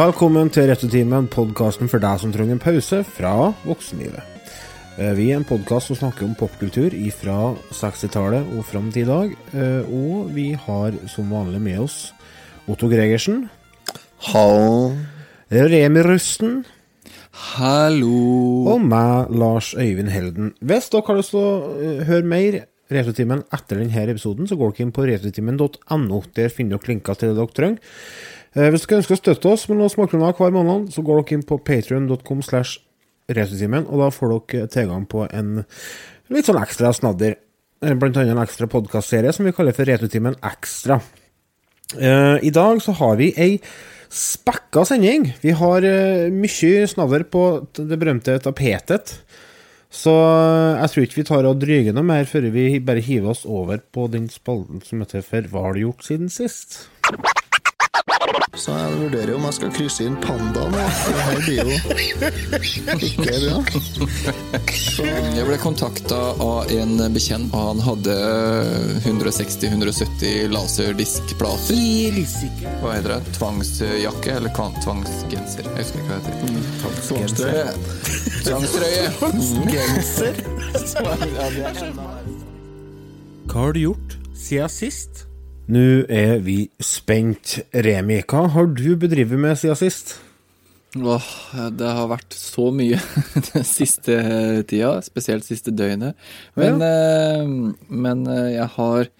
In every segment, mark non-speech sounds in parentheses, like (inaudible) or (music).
Velkommen til Rettetimen, podkasten for deg som trenger en pause fra voksenlivet. Eh, Vi er en podkast som snakker om popkultur fra 60-tallet og fram til i dag. Eh, Og vi har som vanlig med oss Otto Gregersen, Hallo. Remi Rusten Hallo. og meg, Lars Øyvind Helden. Hvis dere har lyst til å eh, høre mer Retrotimen etter denne episoden, så går dere inn på retrotimen.no. Der finner dere linker til det dere trenger. Eh, Hvis dere ønsker å støtte oss med noen småkroner hver måned, så går dere inn på patrion.com og da får dere tilgang på en litt sånn ekstra snadder. Eh, Blant annet en ekstra podkastserie som vi kaller for Retrotimen Ekstra. Eh, I dag så har vi ei spekka sending. Vi har mye snadder på det berømte tapetet. Så jeg tror ikke vi tar og dryger noe mer før vi bare hiver oss over på den spalten som heter For hva har du gjort siden sist? Så jeg vurderer om jeg skal krysse inn pandaen. Det her blir jo ikke bra. Så Jeg ble kontakta av en bekjent, og han hadde 160-170 laserdiskplater. Hva heter det? Tvangsjakke? Eller tvangsgenser? Jeg husker ikke hva det heter. tvangstrøye. Tvangstrøye. Tvangsgenser. Hva har du gjort siden sist? Nå er vi spent. Remi, hva har du bedrevet med siden sist? Åh, det har vært så mye (laughs) den siste tida, spesielt siste døgnet. Men, eh, men eh, jeg har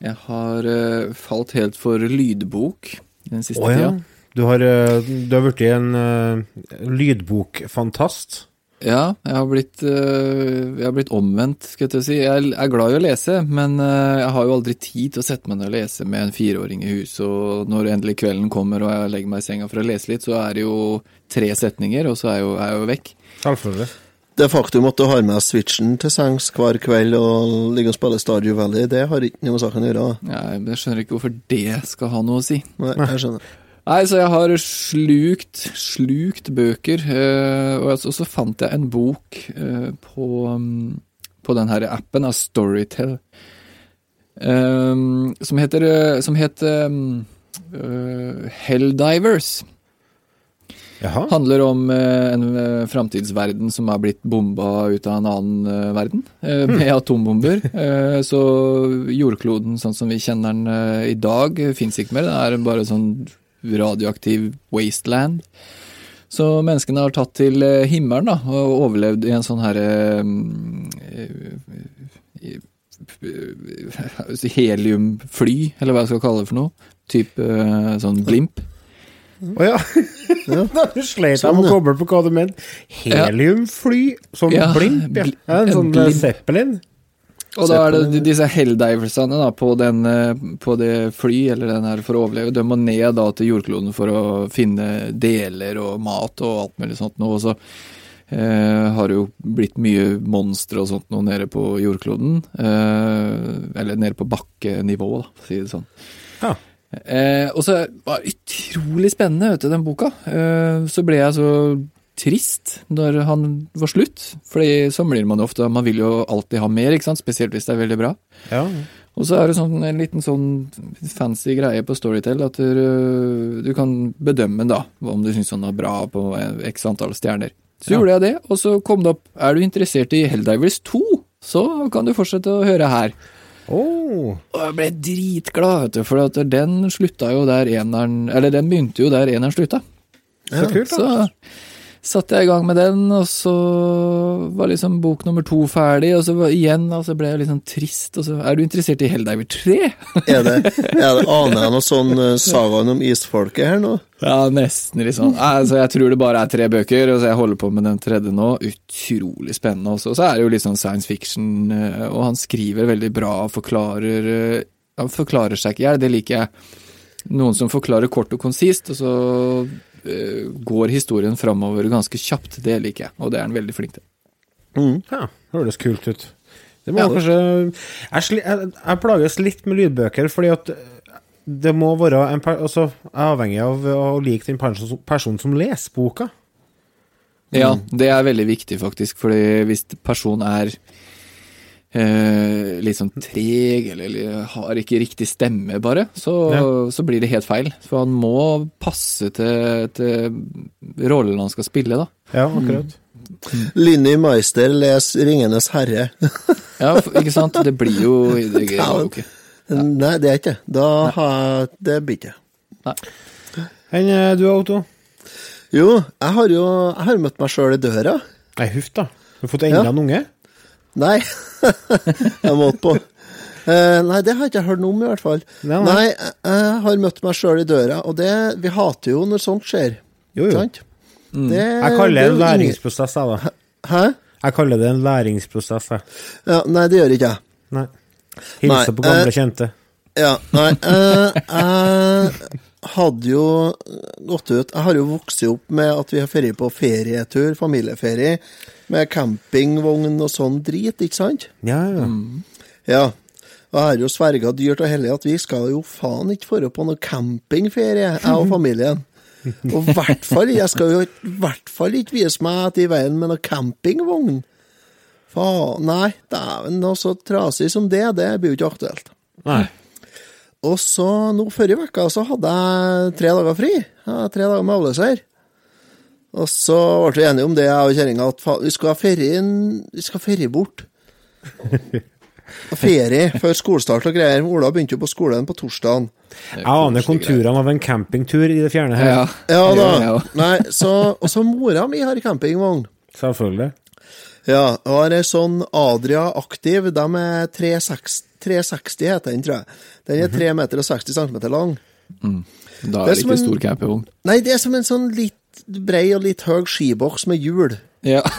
Jeg har eh, falt helt for lydbok den siste Å ja. tida. Du har, eh, du har blitt en lydbokfantast. Ja, jeg har blitt, øh, jeg har blitt omvendt, skal jeg til å si. Jeg er glad i å lese, men øh, jeg har jo aldri tid til å sette meg ned og lese med en fireåring i huset, og når endelig kvelden kommer og jeg legger meg i senga for å lese litt, så er det jo tre setninger, og så er jeg jo, er jeg jo vekk. Selvfølgelig. Det faktum at du har med switchen til sengs hver kveld og ligger og spiller Stardew Valley, det har ikke noe med saken å gjøre. men jeg skjønner ikke hvorfor det skal ha noe å si. Nei, jeg skjønner. Nei, så jeg har slukt, slukt bøker, øh, og så, fant jeg en bok øh, på, um, på den her appen av Storytel, um, som heter, som heter øh, Helldivers. Jaha. Handler om eh, en framtidsverden som har blitt bomba ut av en annen eh, verden, med med atombomber. Eh, så jordkloden sånn som vi kjenner den eh, i dag, fins ikke mer. Den er bare sånn radioaktiv wasteland. Så menneskene har tatt til eh, himmelen da, og overlevd i en sånn herre (laughs) Heliumfly, eller hva jeg skal kalle det for noe. Type eh, sånn blimp. Å ja. (laughs) da sleit jeg Sånn, med å koble på hva du mente. Heliumfly? Sånn Ja, blimp? Ja. ja en sånn en blimp. eh, Zeppelin? Og da er det disse helldiversene da, på, den, eh, på det fly, eller den her for å overleve, de må ned da til jordkloden for å finne deler og mat og alt mulig sånt noe. Og så eh, har det jo blitt mye monstre og sånt noe nede på jordkloden. Eh, eller nede på bakkenivå, da, for å si det sånn. Ja. Eh, og så var det utrolig spennende, vet du, den boka. Eh, så ble jeg så trist når han var slutt, fordi det blir man ofte. Man vil jo alltid ha mer, ikke sant, spesielt hvis det er veldig bra. Ja. Og så er det sånn, en liten sånn fancy greie på Storytel at du, du kan bedømme da, om du syns han er bra på x antall stjerner. Så Ja. gjorde jeg det, og så kom det opp Er du interessert i Helldivers 2, så kan du fortsette å høre her. Oh. Og jeg ble dritglad, vet du, for at den slutta jo der eneren Eller den begynte jo der eneren slutta. Så kult, da. Så satte jeg i gang med den, og så var liksom bok nummer to ferdig, og så var, igjen altså ble jeg litt sånn trist, og så Er du interessert i Helldiver 3? Er det, (laughs) er det Aner jeg noe sånn uh, sagaen om isfolket her nå? Ja, nesten litt sånn. Altså, jeg tror det bare er tre bøker, og så jeg holder på med den tredje nå. Utrolig spennende også. Og så er det jo litt sånn science fiction, eh, og han skriver veldig bra og forklarer eh, Han forklarer seg ikke i hjel, det liker jeg. Noen som forklarer kort og konsist, og så eh, går historien framover ganske kjapt. Det liker jeg, og det er han veldig flink til. Mm. Ja, høres kult ut. Det må Ja. kanskje jeg, sli, jeg, jeg plages litt med lydbøker, fordi at det må være en per, altså, Jeg er avhengig av å like den personen person som leser boka. Ja, det er veldig viktig, faktisk, fordi hvis personen er eh, litt sånn treg, eller, eller har ikke riktig stemme, bare, så, Ja. så blir det helt feil. For han må passe til, til rollen han skal spille, da. Ja, akkurat. Linni Meister les 'Ringenes herre'. Ja, ikke sant? Det blir jo Det jo ikke. Nei, det er ikke da har jeg Det blir ikke. det. Enn eh, du, Otto? Jo, jeg har jo jeg har møtt meg sjøl i døra. Nei, huff da. Du har fått enda Ja. en unge? Nei, (laughs) jeg måtte på. Uh, nei, det har jeg ikke hørt noe om, i hvert fall. Nei, nei. Nei, jeg, jeg har møtt meg sjøl i døra, og det Vi hater jo når sånt skjer. Jo, jo. Sant? Det, Jeg kaller det en læringsprosess, jeg, da. Hæ? Jeg kaller det en læringsprosess, jeg. Ja, nei, det gjør ikke jeg. Nei. Nei, Hilse på gamle uh, kjente. Ja, nei eh, Jeg hadde jo gått ut Jeg har jo vokst opp med at vi har ferie på ferietur, familieferie, med campingvogn og sånn drit, ikke sant? Ja, ja. Ja. Og jeg har jo sverga dyrt og hellig at vi skal jo faen ikke dra på noe campingferie, jeg og familien. (laughs) Og i hvert fall, jeg skal jo i hvert fall ikke vise meg at i veien med noe campingvogn. Faen, nei, dæven, noe så trasig som det, det blir jo ikke aktuelt. Nei. Og så nå forrige uke så hadde jeg tre dager fri. Jeg hadde tre dager med avløser. Og så ble vi enige om det, jeg og kjerringa, at fa- vi skal ha ferien Vi skal ferie bort. Og ferie før skolestart og greier. Ola begynte jo på skolen på torsdagen. Jeg aner konturene av en campingtur i det fjerne her. Ja, Ja da. Nei, så, og så mora mi har campingvogn. Selvfølgelig. Ja, og har ei sånn Adria Aktiv. De er 360, 360 heter den, tror jeg. Den er 3 meter og 60 cm lang. Da er det, det ikke en- stor campingvogn. Nei, det er som en sånn litt brei og litt høy skiboks med hjul. Ja. (laughs)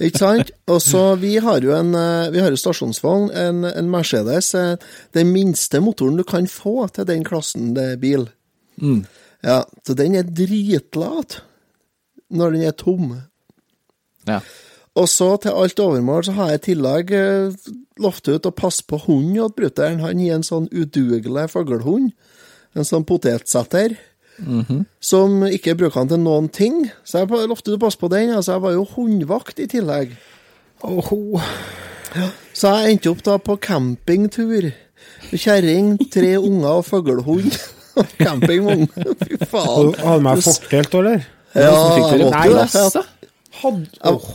Ikke sant? Og så Vi har jo en eh, Vi har jo stasjonsvogn, en, en Mercedes. eh, Den minste motoren du kan få til den klassen det er bil. Ja, Så den er dritlat når den er tom. ja. Og så til alt overmål så har jeg i tillegg eh, lovt ut å passe på hunden til brutter'n. Han gir en sånn udugelig fuglehund. En sånn potetsetter. Som ikke bruker han til noen ting. Så jeg lovte å passe på den. Altså, jeg var jo hundevakt i tillegg. Oho. Så jeg endte opp da på campingtur. Kjerring, tre unger og fuglehund. (laughs) Og campingvogn. (laughs) Fy faen. Hadde med fortelt, eller? Ja, jeg måtte jo det. plass, da? Hadde Åh.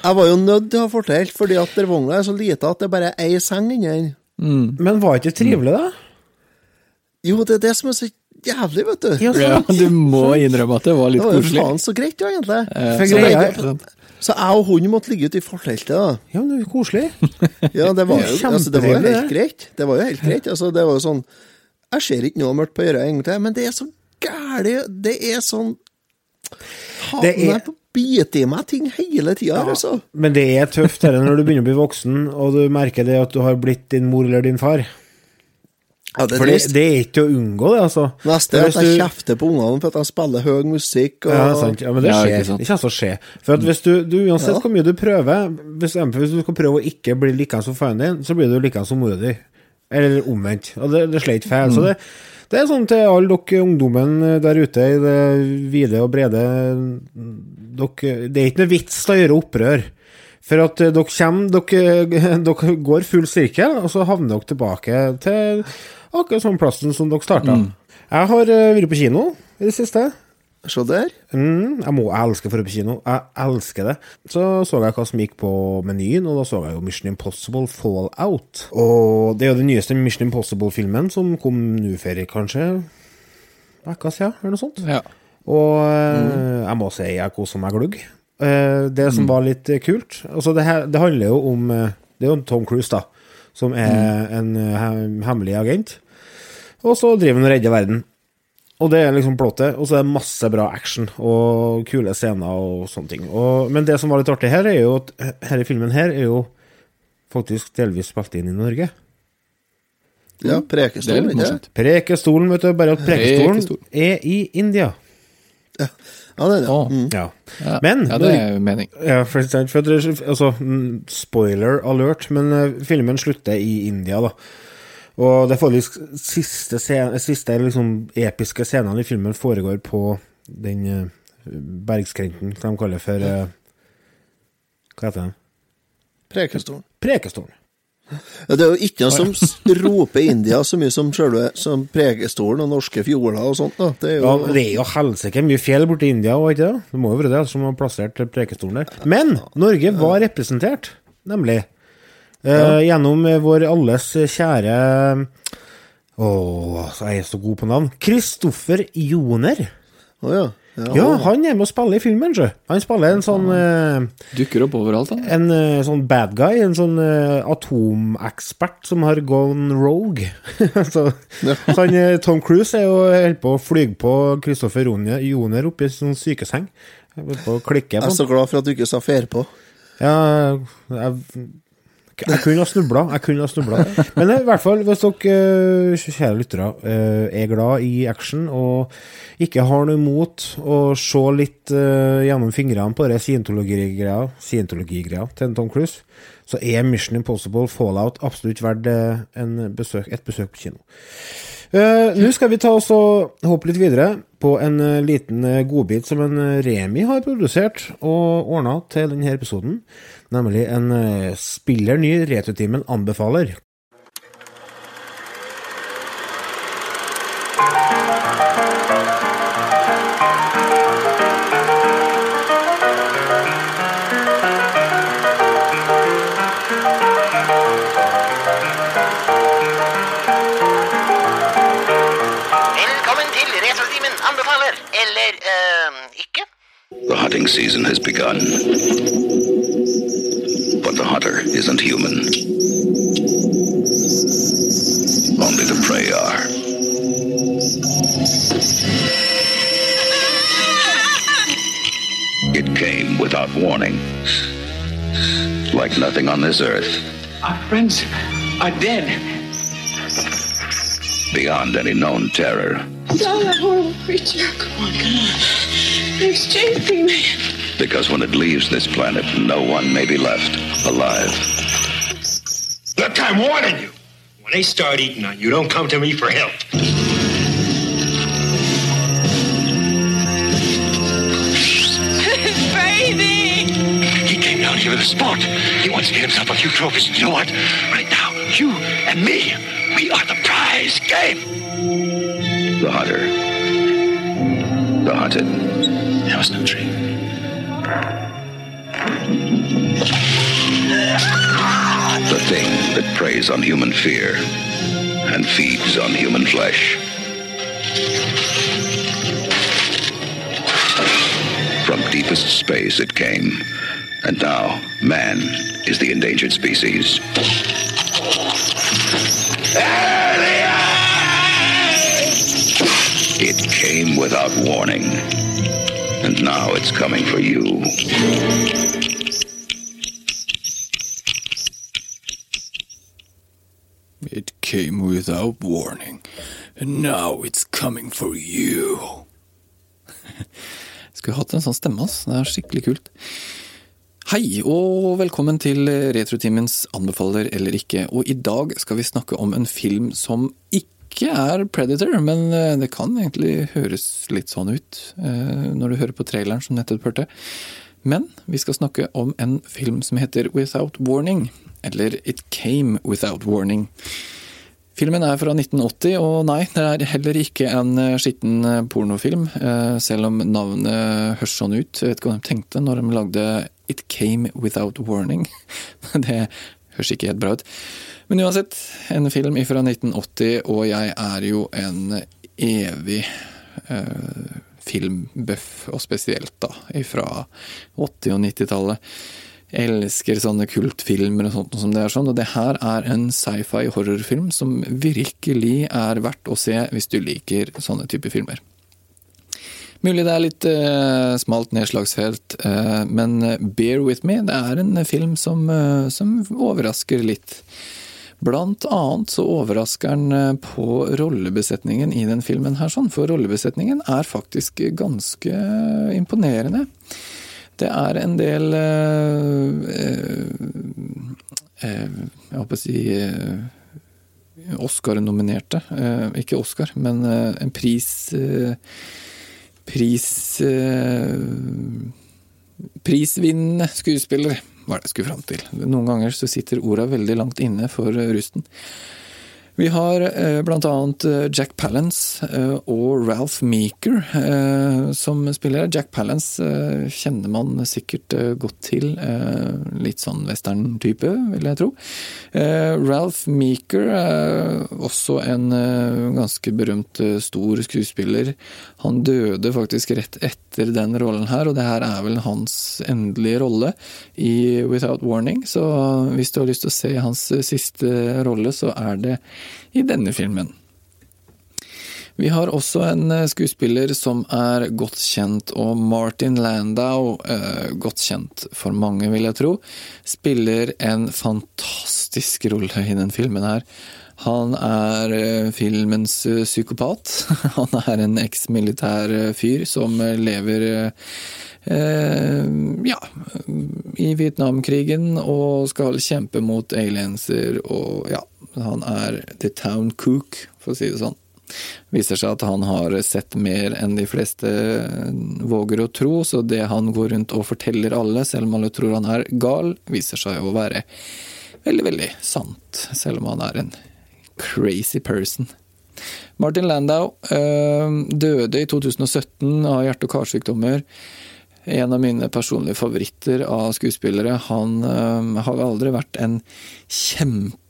Jeg var jo nødt til å ha fortelt, fordi at der vogna er så lite at det bare er ei seng inni den. Men var ikke trivelig, da? Jo, det er det som er så jævlig, vet du. Ja, Ja, du må innrømme at det var litt koselig. Det var jo faen så greit, jo, egentlig. Eh, så, jeg, så jeg og hunden måtte ligge ute i forteltet, da. Ja, men det er jo koselig. (laughs) Ja, det var jo, altså, det var jo helt greit. Det var jo helt greit. Altså, det var jo sånn Jeg ser ikke noe mørkt på øret, egentlig, men det er så gæli Det er sånn Faen, Det er- på får bite i meg ting hele tida, altså. Men det er tøft her når du begynner å bli voksen, og du merker det at du har blitt din mor eller din far. Ja, det er det, det er ikke til å unngå, det, altså. Neste er at jeg du- kjefter på ungene for at de spiller høy musikk. Og, Ja, sant. Ja, men det skjer. Ja. Det kommer til å skje. For at hvis du, du uansett Ja. hvor mye du prøver hvis, hvis du skal prøve å ikke bli like som faren din, så blir du like som mora di. Eller omvendt. Og det, det slår ikke feil. Så det, det er sånn til alle dere ungdommen der ute i det vide og brede dere, Det er ikke noe vits til å gjøre opprør. For at dere kommer dere, (laughs) dere går full sirkel, og så havner dere tilbake til akkurat samme plassen som dere starta. Jeg har eh, vært på kino i det siste. Se der. Mm, jeg må jeg elsker å dra på kino. Jeg elsker det. Så så jeg hva som gikk på menyen, og da så jeg jo Mission Impossible Fallout. Og det er jo den nyeste Mission Impossible-filmen som kom nå før kanskje vekka siden, eller noe sånt. Ja. Og mm. jeg må si jeg koser meg glugg. Eh, det som var litt eh, kult altså det, her, det handler jo om eh, Det er jo Tom Cruise, da, som er en eh, hemmelig agent. Og så driver han og redder verden. Og det er liksom plottet, og så er det masse bra action og kule scener og sånne ting. Og, men det som var litt artig her, er jo at denne filmen her er jo faktisk delvis spilt inn i Norge. Ja, Det er Prekestolen, litt ikke det? Prekestolen, vet du, bare at Prekestolen Prekestolen. er i India. Ja, det er det. Mm. Ja. Ja. Men ja, det er mening. Ja, for, for, for altså, mm, spoiler alert, men eh, filmen slutter i India, da. Og det er siste, scen- siste liksom, episke scenene i filmen foregår på den uh, bergskrenten som de kaller for eh, Hva heter den? Prekestolen. Prekestolen. Ja, det er jo ikke noe som roper India så mye som selve som Prekestolen og norske fjorder og sånt. da. Det er Ja, jo det er jo helsike mye fjell borti India òg, ikke det? Det må jo være det som har plassert Prekestolen der. Men Norge var representert, nemlig. Eh, gjennom eh, vår alles kjære Å, jeg er så god på navn. Kristoffer Joner. Å ja. ja. Ja, han er med å spille i filmen, sjø. Han spiller en sånn uh, Dukker opp overalt, han. En uh, sånn bad guy, en sånn uh, atomekspert som har gone rogue. (laughs) så, så han, eh, Tom Cruise er jo helt på å fly på Kristoffer Joner oppi en sånn sykeseng. Jeg på å klikke Jeg er så glad for at du ikke sa fer på. Ja, jeg, jeg kunne ha snubla. Jeg kunne ha snubla. Men i hvert fall, hvis dere, eh, kjære lyttere, eh, er glad i action og ikke har noe imot å se litt eh, gjennom fingrene på det scientologi-greia scientologi-greia til Tom Cruise, så er Mission Impossible Fallout absolutt verdt eh, besøk, et besøk på kino. Eh, Nå skal vi ta oss og hoppe litt videre på en eh, liten eh, godbit som en Remi har produsert og ordna til denne episoden. Nemlig en spiller ny Returtimen anbefaler. The hunting season has begun. But the hunter isn't human. Only the prey are. It came without warning. Like nothing on this earth, Our friends are dead. beyond any known terror. Tell that horrible creature. Come on, come on. They're chasing me. Because when it leaves this planet, no one may be left alive. Look, I'm warning you. When they start eating on you, don't come to me for help. (laughs) Baby! He came down here with a sport. He wants to get himself a few trophies. And you know what? Right now, you and me, we are the prize game. The hunter. The hunted. The thing that preys on human fear and feeds on human flesh. From deepest space it came, and now man is the endangered species. It came without warning, and now it's coming for you. It came without warning, and now it's coming for you. (laughs) Skulle hatt en sånn stemme, ass. Det er skikkelig kult. Hei, og velkommen til Retrotimens anbefaler eller ikke. Og i dag skal vi snakke om en film som ikke er Predator, men eh, det kan egentlig høres litt sånn ut eh, når du hører på traileren som nettopp hørte. Men vi skal snakke om en film som heter Without Warning, eller It Came Without Warning. Filmen er fra 1980, og nei, det er heller ikke en eh, skitten pornofilm, selv om navnet høres sånn ut. Jeg vet ikke hva de tenkte når de lagde It Came Without Warning. (laughs) Det høres ikke helt bra ut. Men uansett, en film fra 1980, og jeg er jo en evig eh, filmbøff, og spesielt da fra 80- og 90-tallet. Elsker sånne kultfilmer og sånt som det er sånn, og det her er en sci-fi horrorfilm som virkelig er verdt å se hvis du liker sånne typer filmer. Mulig det er litt uh, smalt nedslagsfelt, uh, men bear with me, det er en film som, uh, som overrasker litt. Blant annet så overrasker den eh, på rollebesetningen i den filmen her, sånn, for rollebesetningen er faktisk ganske imponerende. Det er en del eh, eh, eh, Jeg håper å si eh, Oscar-nominerte. Eh, ikke Oscar, men eh, en pris eh, Pris eh, Prisvinnende skuespillere hva er det jeg skulle fram til? Noen ganger så sitter orda veldig langt inne for rusten. Vi har bl.a. blant annet eh, Jack Palance eh, og Ralph Meeker eh, som spiller. Jack Palance eh, kjenner man sikkert eh, godt til. Eh, litt sånn western-type, vil jeg tro. Eh, Ralph Meeker er også en eh, ganske berømt eh, stor skuespiller. Han døde faktisk rett etter den rollen her, og det her er vel hans endelige rolle i Without Warning. Så hvis du har lyst til å se hans eh, siste rolle, så er det i denne filmen. Vi har også en eh, skuespiller som er godt kjent, og Martin Landau, eh, godt kjent for mange, vil jeg tro, spiller en fantastisk rolle i den filmen her. Han er eh, filmens psykopat. (laughs) Han er en eks-militær fyr som lever eh, ja, i Vietnamkrigen og skal kjempe mot alienser og ja, han er the town cook, for å si det sånn. Viser seg at han har sett mer enn de fleste våger å tro, så det han går rundt og forteller alle, selv om alle tror han er gal, viser seg å være veldig, veldig sant, selv om han er en crazy person. Martin Landau øh, døde i 2017 av hjerte- og karsykdommer. En av mine personlige favoritter av skuespillere. Han øh, har aldri vært en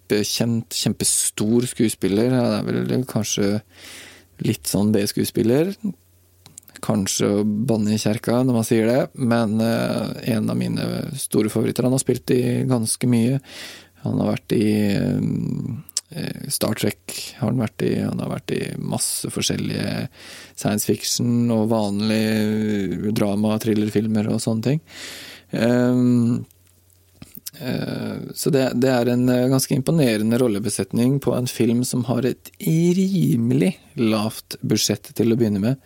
kjempekjent, kjempestor skuespiller. Han er vel kanskje litt sånn B-skuespiller. Kanskje å banne i kjerka når man sier det, men øh, en av mine store favoritter. Han har spilt i ganske mye. Han har vært i øh, Star Trek har han vært i, han har vært i masse forskjellige science fiction og vanlige drama- thrillerfilmer og sånne ting. Um, så det, det, er en ganske imponerende rollebesetning på en film som har et rimelig lavt budsjett til å begynne med.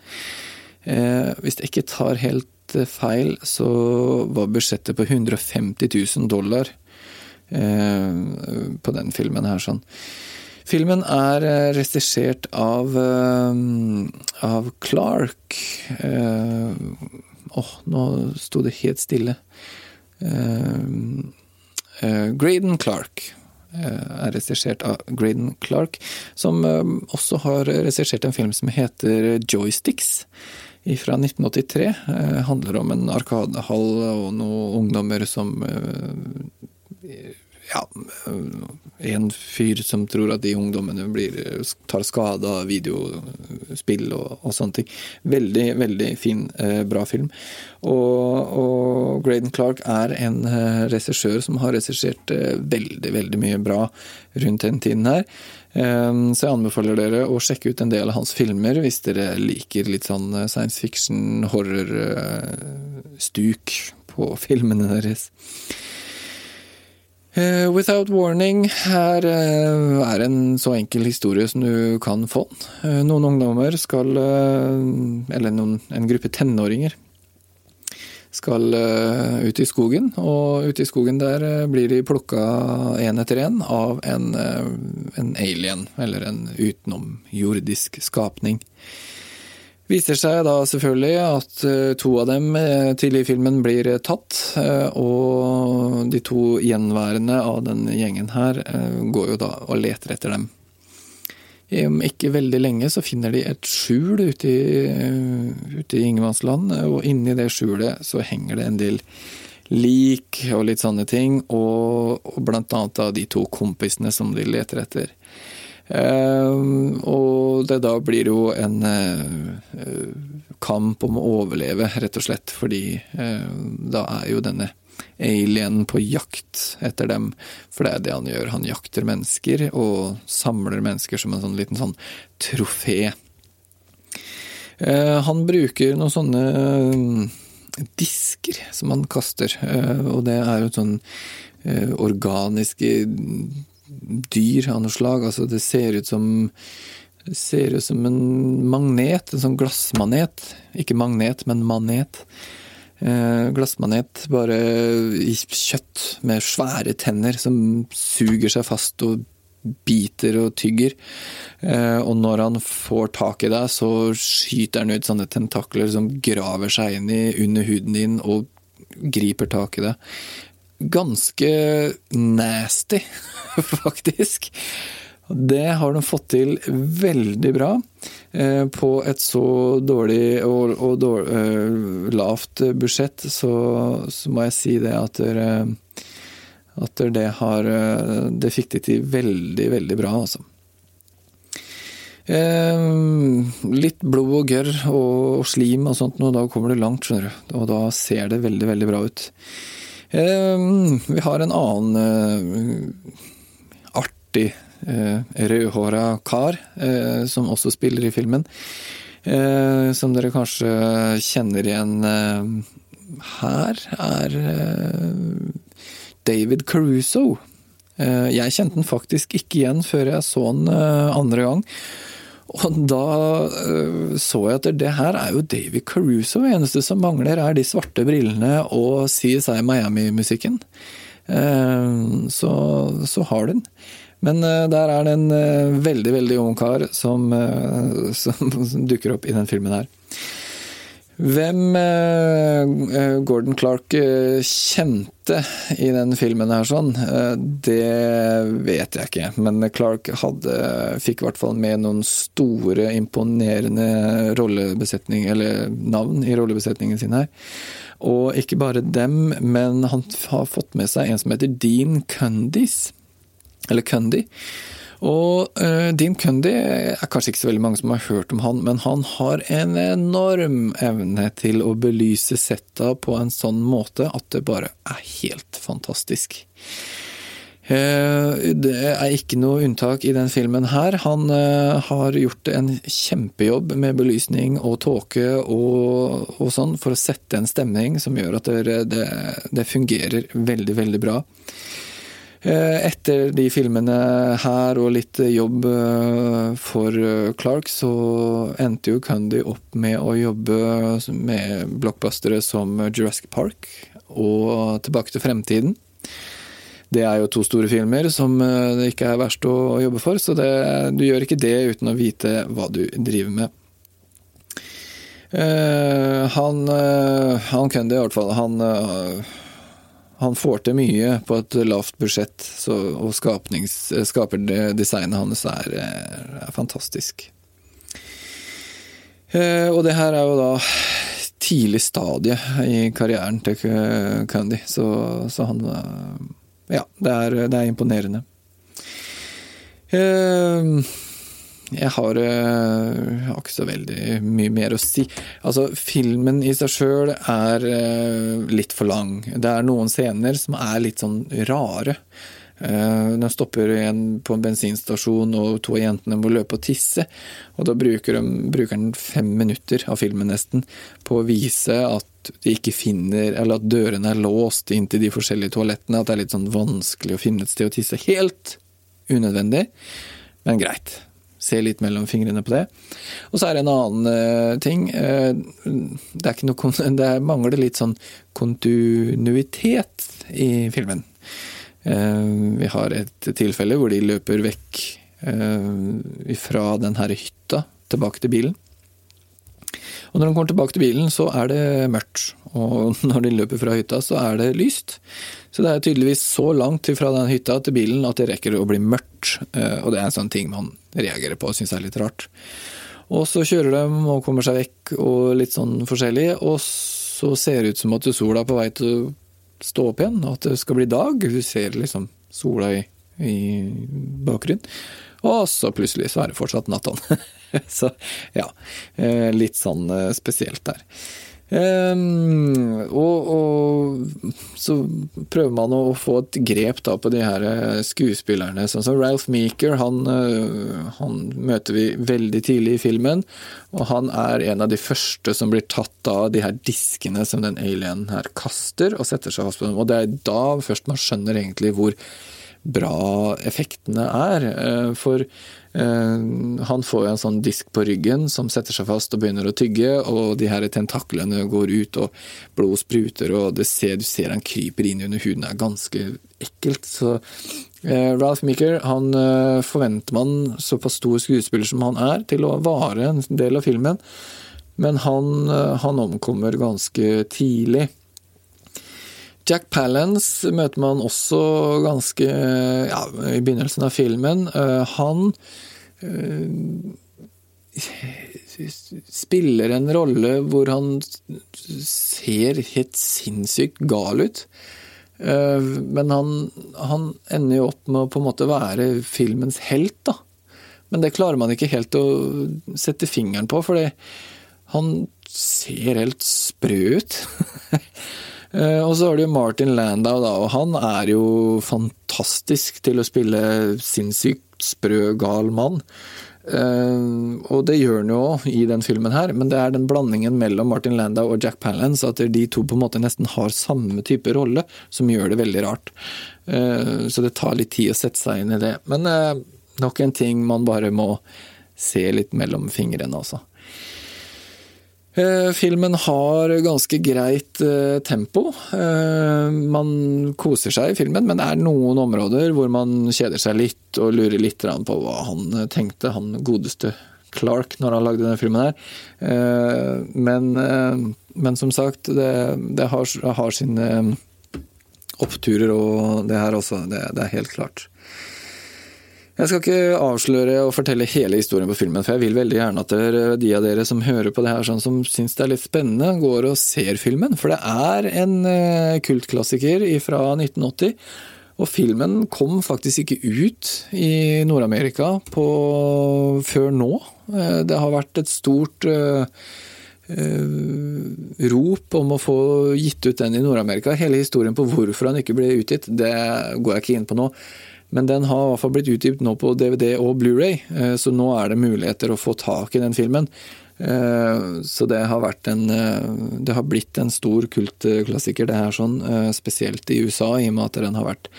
Uh, hvis jeg ikke tar helt feil, så var budsjettet på 150 000 dollar på den filmen her. sånn. Filmen er regissert av, av Clark. Åh, oh, nå sto det helt stille. Graydon Clark er regissert av Graydon Clark, som også har regissert en film som heter Joysticks fra 1983. Handler om en arkadehall og noen ungdommer som ja, en fyr som tror at de ungdommene blir, tar skade av videospill og, og sånne ting. Veldig, veldig fin, eh, bra film. Og, og Graydon Clark er en eh, regissør som har regissert eh, veldig, veldig mye bra rundt den tiden her. Så jeg anbefaler dere å sjekke ut en del av hans filmer hvis dere liker litt sånn science fiction, horror, stuk på filmene deres. Uh, Without Warning her uh, er, en så enkel historie som du kan få. Uh, noen ungdommer skal Eller noen, en gruppe tenåringer skal ut i skogen, og ute i skogen der blir de plukka én etter én av en, en alien, eller en utenomjordisk skapning viser seg da selvfølgelig at to av dem tidlig i filmen blir tatt, og de to gjenværende av den gjengen her går jo da og leter etter dem. Om ikke veldig lenge så finner de et skjul ute i, ute i ingenmannsland, og inni det skjulet så henger det en del lik og litt sånne ting, og, og blant annet da de to kompisene som de leter etter. Uh, og det da blir jo en uh, kamp om å overleve, rett og slett, fordi uh, da er jo denne alien på jakt etter dem, for det er det han gjør. Han jakter mennesker og samler mennesker som en sånn liten sånn trofé. Han bruker noen sånne disker som han kaster, og det er jo sånn organiske dyr av noe slag. Altså, det ser ut som det ser ut som en magnet, en sånn glassmanet. Ikke magnet, men manet. Eh, glassmanet bare i kjøtt, med svære tenner som suger seg fast og biter og tygger. Eh, og når han får tak i deg, så skyter han ut sånne tentakler som graver seg inn i under huden din og griper tak i deg. Ganske nasty, (laughs) faktisk. Det har de fått til veldig bra. Eh, på et så dårlig og, og dårlig, eh, lavt budsjett, så, så, må jeg si det at dere, at det har eh, Det fikk de til veldig, veldig bra, altså. Eh, litt blod og gørr og slim og sånt, og da kommer det langt, skjønner du. Og da ser det veldig, veldig bra ut. Eh, vi har en annen eh, artig eh, rødhåra kar som også spiller i filmen. Som dere kanskje kjenner igjen her, er David Caruso. Jeg kjente den faktisk ikke igjen før jeg så den andre gang. Og da uh, så jeg at det her er jo David Caruso. Det eneste som mangler, er de svarte brillene og CSI Miami-musikken. Uh, så, så, har den. Men uh, der er det en veldig, veldig ung kar som, (laughs) som, dukker opp i den filmen her. Hvem eh, Gordon Clark eh, kjente i den filmen her sånn, eh, det vet jeg ikke. Men Clark hadde, fikk i hvert fall med noen store, imponerende rollebesetning, eller navn i rollebesetningen sin her. Og ikke bare dem, men han har fått med seg en som heter Dean Cundis. Eller Cundy. Og uh, Dean Cundy er kanskje ikke så veldig mange som har hørt om han, men han har en enorm evne til å belyse setta på en sånn måte at det bare er helt fantastisk. Uh, det er ikke noe unntak i den filmen her. Han uh, har gjort en kjempejobb med belysning og tåke og, og, sånn for å sette en stemning som gjør at det, det, det fungerer veldig, veldig bra. Eh, etter de filmene her og litt jobb eh, for eh, Clark, så endte jo Cundy opp med å jobbe med blockbustere som Jurassic Park og Tilbake til fremtiden. Det er jo to store filmer som det ikke er verst å jobbe for, så det, du gjør ikke det uten å vite hva du driver med. Uh, han, uh, han Cundy i hvert fall, han uh, han får til mye på et lavt budsjett, så, og skaperdesignet hans er, er fantastisk. Eh, og det her er jo da tidlig stadie i karrieren til Candy, så, så han Ja, det er, det er imponerende. Eh, jeg har, jeg har, ikke så veldig mye mer å si. Altså, filmen i seg sjøl er uh, litt for lang. Det er noen scener som er litt sånn rare. Uh, den stopper igjen på en bensinstasjon, og to av jentene må løpe og tisse. Og da bruker, de, bruker den fem minutter av filmen nesten på å vise at de ikke finner Eller at dørene er låst inn til de forskjellige toalettene. At det er litt sånn vanskelig å finne et sted å tisse. Helt unødvendig, men greit se litt mellom fingrene på det. Og så er det en annen uh, ting. Uh, det, noe, (laughs) det mangler litt sånn kontinuitet i filmen. Uh, vi har et tilfelle hvor de løper vekk fra den her hytta tilbake til bilen. Og når de kommer tilbake til bilen, så er det mørkt. Og (laughs) når de løper fra hytta, så er det lyst. Så det er tydeligvis så langt fra den hytta til bilen at det rekker å bli mørkt. Eh, og det er en sånn ting man reagerer på og syns er litt rart. Og så kjører de og kommer seg vekk og litt sånn forskjellig, og så ser det ut som at sola er på vei til å stå opp igjen, og at det skal bli dag. Du ser liksom sola i, i bakgrunnen. Og så plutselig så er det fortsatt Nathan. (laughs) så ja, eh, litt sånn eh, spesielt der. Um, og, og, så prøver man å få et grep da på de her eh, skuespillerne. Sånn som Ralph Meeker, han, han, møter vi veldig tidlig i filmen. Og han er en av de første som blir tatt av de her diskene som den alienen her kaster, og setter seg fast på dem. Og det er da først man skjønner egentlig hvor bra effektene er. Eh, for eh, han får jo en sånn disk på ryggen som setter seg fast og begynner å tygge, og de her tentaklene går ut, og blod spruter, og det ser, du ser han kryper inn under huden. Det er ganske ekkelt. Så eh, Ralph Meeker han forventer man, såpass stor skuespiller som han er, til å vare en del av filmen. Men han, han omkommer ganske tidlig. Jack Palance møter man også ganske ja, i begynnelsen av filmen. Eh, han eh, spiller en rolle hvor han ser helt sinnssykt gal ut. Eh, men han, han ender jo opp med å på en måte være filmens helt, da. Men det klarer man ikke helt å sette fingeren på, for han ser helt sprø ut. (laughs) Eh, og så har du Martin Landau, da, og han er jo fantastisk til å spille sinnssykt sprø, gal mann. Eh, og det gjør han jo i den filmen her, men det er den blandingen mellom Martin Landau og Jack Palance, at de to på en måte nesten har samme type rolle, som gjør det veldig rart. Eh, så det tar litt tid å sette seg inn i det. Men nok en ting man bare må se litt mellom fingrene, altså. Eh, filmen har ganske greit eh, tempo. Eh, man koser seg i filmen, men det er noen områder hvor man kjeder seg litt og lurer litt på hva han tenkte, han godeste Clark, når han lagde denne filmen her. Men, men som sagt, det, det har, har, sine oppturer og det her også. Det, det er helt klart. Jeg skal ikke avsløre og fortelle hele historien på filmen, for jeg vil veldig gjerne at dere, de av dere som hører på det her, sånn som syns det er litt spennende, går og ser filmen. For det er en eh, kultklassiker fra 1980. Og filmen kom faktisk ikke ut i Nord-Amerika før nå. Eh, det har vært et stort uh, rop om å få gitt ut den i Nord-Amerika. Hele historien på hvorfor han ikke ble utgitt, det går jeg ikke inn på nå. Men den har i hvert fall blitt utgitt nå på DVD og Blu-ray, eh, så nå er det muligheter å få tak i den filmen. Eh, så det har en eh, Det har blitt en stor kultklassiker, det her sånn, spesielt i USA, i og med at den har vært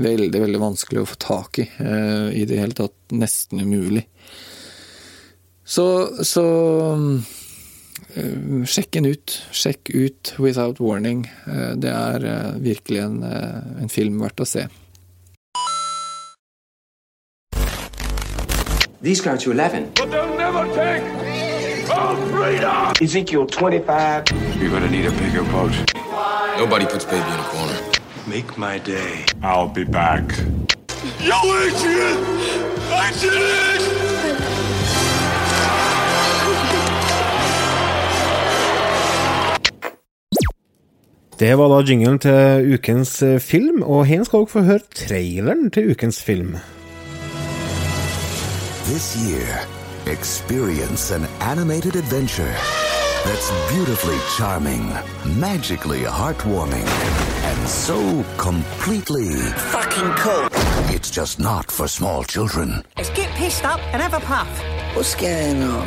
veldig, veldig vanskelig å få tak i. I det hele tatt nesten umulig. Så, så Sjekk den ut. Sjekk ut Without Warning. Det er virkelig en, en film verdt å se. These count to 11. But they'll never take our freedom! Ezekiel 25. You're gonna need a bigger boat. Nobody puts baby in a corner. Make my day. I'll be back. Yo, Adrian! I did it! Det var da jinglen til ukens film, og her skal dere få høre traileren til ukens film. This year, experience an animated adventure that's beautifully charming, magically heartwarming, and so completely Fucking cool. it's just not for small children. Let's get pissed up and have a puff. What's going on?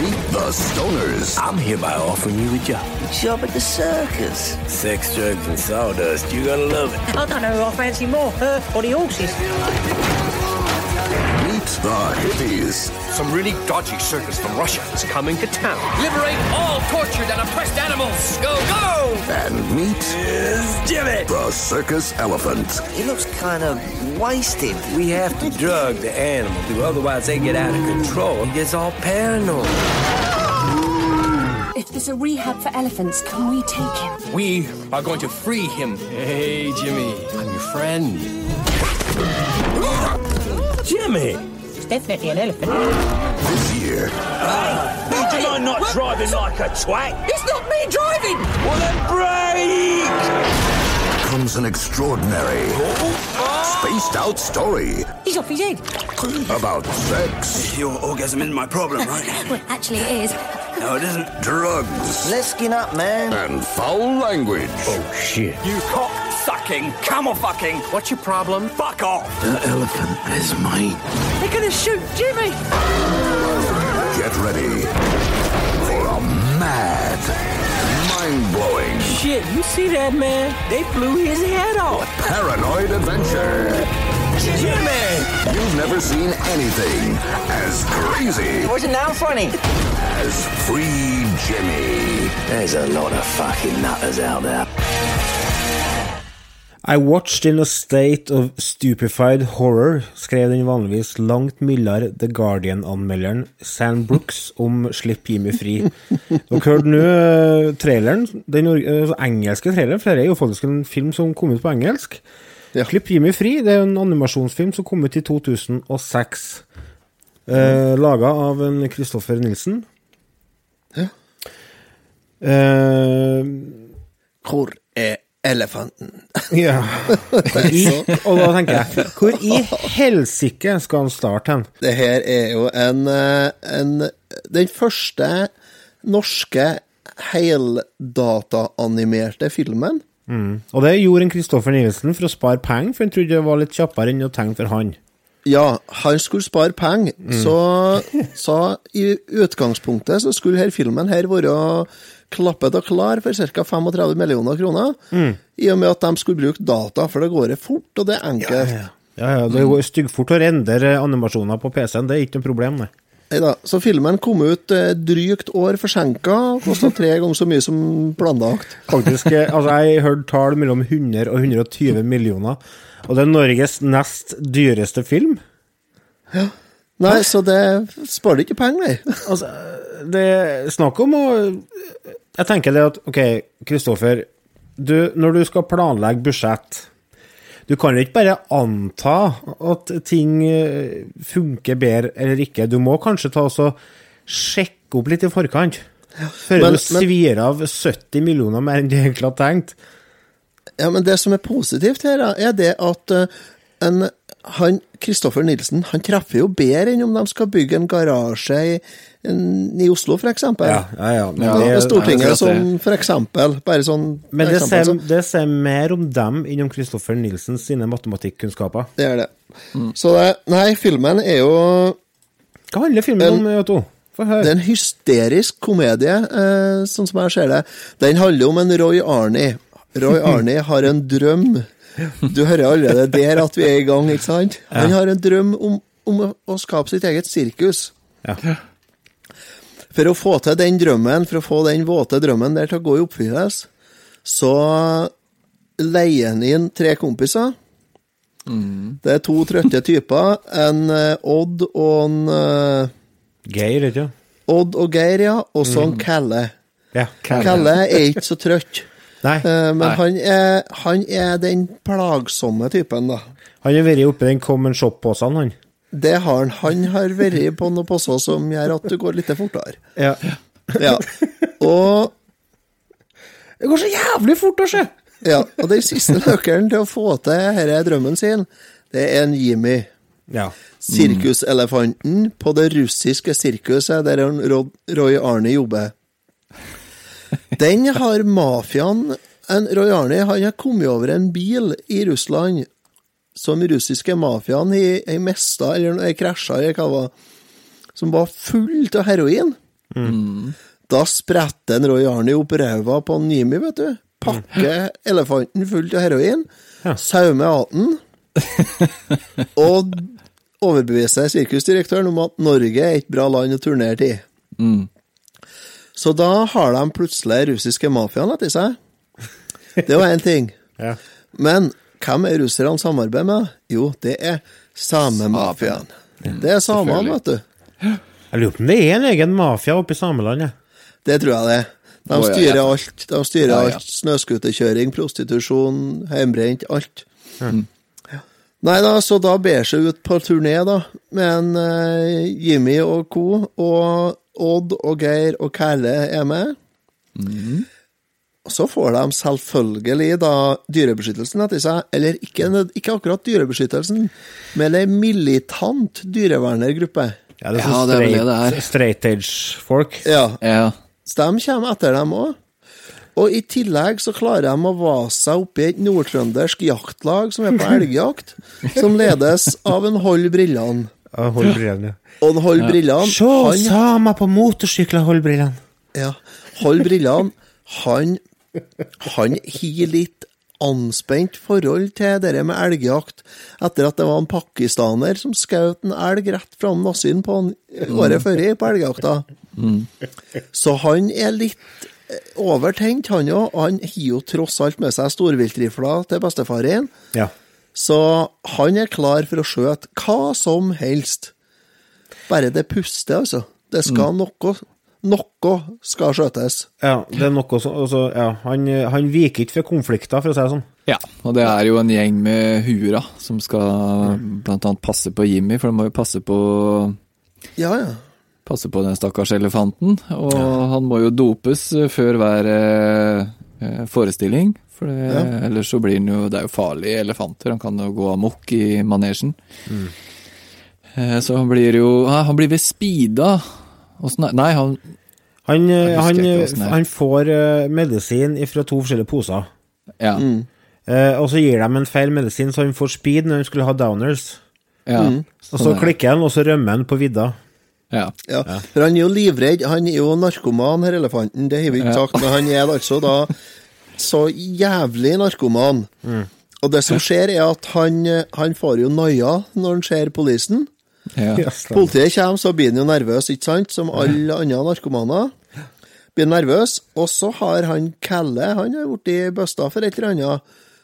Meet the Stoners. I'm hereby offering you a job. A Job at the circus. Sex, drugs, and sawdust. You're gonna love it. I don't know who I fancy more, her or the horses. Meet the Hippies. Some really dodgy circus from Russia is coming to town. Liberate all tortured and oppressed animals. Go, go! And meet Jimmy! the Circus Elephant. He looks kind of wasted. We have to drug the animal, dude, otherwise they get out of control. He gets all paranoid. If there's a rehab for elephants, can we take him? We are going to free him. Hey, Jimmy. I'm your friend. Jimmy! It's definitely an elephant. This year, Would you mind not driving like a twat? It's not me driving! Well, then brake! comes an extraordinary, spaced out story He's off his head. about sex, Your orgasm isn't my problem, right? (laughs) Well, actually, it is. no, it isn't. drugs, Let's skin up, man. and foul language. Oh, shit. You cock sucking, camel fucking. What's your problem? Fuck off. The elephant is mine. They're gonna shoot Jimmy! Get ready for a mad, mind-blowing, Shit, you see that, man? They blew his head off. paranoid adventure. Jimmy! You've never seen anything as crazy Was it now funny? as Free Jimmy. There's a lot of fucking nutters out there. I watched in a state of stupefied horror, skrev den vanligvis langt mildere The Guardian-anmelderen Sam Brooks om Slipp Jimmy fri. Dere hørte nå eh, traileren, den eh, altså engelske traileren, for det er jo faktisk en film som kom ut på engelsk. Slipp Jimmy fri, det er jo en animasjonsfilm som kom ut i 2006. Eh, Laga av en Kristoffer Nilsen. Ja. Eh, Hvor er elefanten? Ja. (laughs) I, (laughs) og da tenker jeg, hvor i helsike skal han starte hen? Det her er jo en, eh, en Den første norske heldataanimerte filmen. Mm. Og det gjorde en Kristoffer Nielsen for å spare penger, for han trodde det var litt kjappere enn å tenke for han. Ja, han skulle spare penger, Mm. så, så i utgangspunktet så skulle her filmen her være klappet og klar for ca. 35 millioner kroner. Mm. I og med at de skulle bruke data, for det går det fort, og det er enkelt. Ja, ja, Det går styggfort å rendre animasjoner på PC-en, det er ikke noe problem, nei. Neida, Så filmen kom ut eh, drygt år forsinka, kosta tre ganger så mye som planlagt. Faktisk, eh, altså Jeg hørte tall mellom 100 og 120 millioner, og det er Norges nest dyreste film. Ja. Nei, så det sparer ikke penger, nei. Altså, det er snakk om å Jeg tenker det at OK, Kristoffer. Du, når du skal planlegge budsjett Du kan jo ikke bare anta at ting eh, funker bedre eller ikke. Du må kanskje ta og sjekke opp litt i forkant. Før Men- du svir av 70 millioner mer enn du egentlig har tenkt. Ja, men det som er positivt her, er det at eh, en han, Kristoffer Nilsen han treffer jo bedre enn om de skal bygge en garasje i, i Oslo, eksempel. Ja, ja, ja, men Ja, det- Stortinget som eksempel. Bare sånn Men det eksempel, ser, det ser, mer om dem enn om Kristoffer Nilsen sine matematikkunnskaper. Det er det. Så det, nei, filmen er jo Hva handler filmen En- om, Otto? Det er en hysterisk komedie, eh, sånn som jeg ser det. Den handler om en Roy Arnie. Roy (laughs) Arnie har en drøm. Du hører allerede der at vi er i gang, ikke sant? Han har en drøm om, om å- skape sitt eget sirkus. Ja. For å få til den drømmen, for å få den våte drømmen der til å gå i oppfyllelse, så leier han inn tre kompiser. Det er to trøtte typer. En eh, Odd og en eh, Geir, ikke sant? Odd og Geir, ja. Og så en Kalle. Ja, Kalle er ikke så trøtt. Nei. Eh, men Nei. Han, er, han er den plagsomme typen, da. Han har vært oppi den common shop-posen, han. Det har han. Han har vært på noen poser som gjør at du går litt fortere. Ja. Ja. Og Det går så jævlig fort å se! Ja, og den siste nøkkelen til å få til denne drømmen sin, det er en Jimmy. Ja. Sirkuselefanten på det russiske sirkuset der Roy Arne jobber. Den har mafiaen en Roy Arne han har kommet over en bil i Russland som russiske mafiaen har mista, eller krasja, eller hva det var, som var full av heroin. Da spretter en Roy Arne opp ræva på Nimi, vet du. Pakker elefanten full av heroin, saumer aten og overbeviser sirkusdirektøren om at Norge er et bra land å turnere til. Så da har de plutselig russiske mafiaen etter seg. Det var én ting. (laughs) Ja. Men hvem er russerne samarbeider med? Jo, det er samemafiaen. Det er samene, vet du. Jeg lurer på om det er en egen mafia oppe i samelandet? Det tror jeg det er. De styrer alt. De styrer Ja, ja. alt. Snøscooterkjøring, prostitusjon, hjemmebrent, alt. Mm. Nei da, så da ber seg ut på turné, da, med en eh, Jimmy og co. Og Odd og Geir og Kæle er med. Mm. Så får de selvfølgelig da dyrebeskyttelsen etter seg, eller ikke, ikke akkurat dyrebeskyttelsen, men ei militant dyrevernergruppe. Ja, det er sånn straight, straight age-folk. Ja. Så de kommer etter dem òg. Og i tillegg så klarer de å vase seg oppi et nordtrøndersk jaktlag som er på (laughs) elgjakt, som ledes av en Hold Brillene. Ja, hold brillene. Og en Hold Brillene Se, han- samer på motorsykler, hold brillene. Ja, Hold Brillene, han Han har litt anspent forhold til det med elgjakt, etter at det var en pakistaner som skjøt en elg rett fra nassen på han året før på elgjakta. Så han er litt overtent, han òg. Han har jo tross alt med seg storviltrifla til bestefaren. Ja. Så han er klar for å skjøte hva som helst. Bare det puster, altså. Det skal noe Noe skal skjøtes. Ja, det er noe som altså, ja, han, han viker ikke for konflikter, for å si det sånn. Ja, og det er jo en gjeng med huer som skal annet passe på Jimmy, for de må jo passe på Ja, ja. passe på den stakkars elefanten. Og han må jo dopes før hver forestilling. For det, Ja. ellers så blir han jo Det er jo farlige elefanter, han kan jo gå amok i manesjen. Mm. så han blir jo Han blir ved speeda. Åssen er Nei, han Han, eh, han, er. han får eh, medisin fra to forskjellige poser. Ja. Mm. og så gir de en feil medisin, så han får speed når han skulle ha downers. ja Mm. Og sånn så er klikker han, og så rømmer han på vidda. Ja. Ja, for han er jo livredd. Han er jo narkoman, her elefanten, det har vi ikke Ja. sagt, men han er altså da så jævlig narkoman. Og det som skjer, er at han, han får jo noia når han ser politien. Ja. Politiet kommer, så blir han jo nervøs, ikke sant, som alle andre narkomaner. Blir nervøs, og så har han Kelle, han har blitt busta for et eller annet.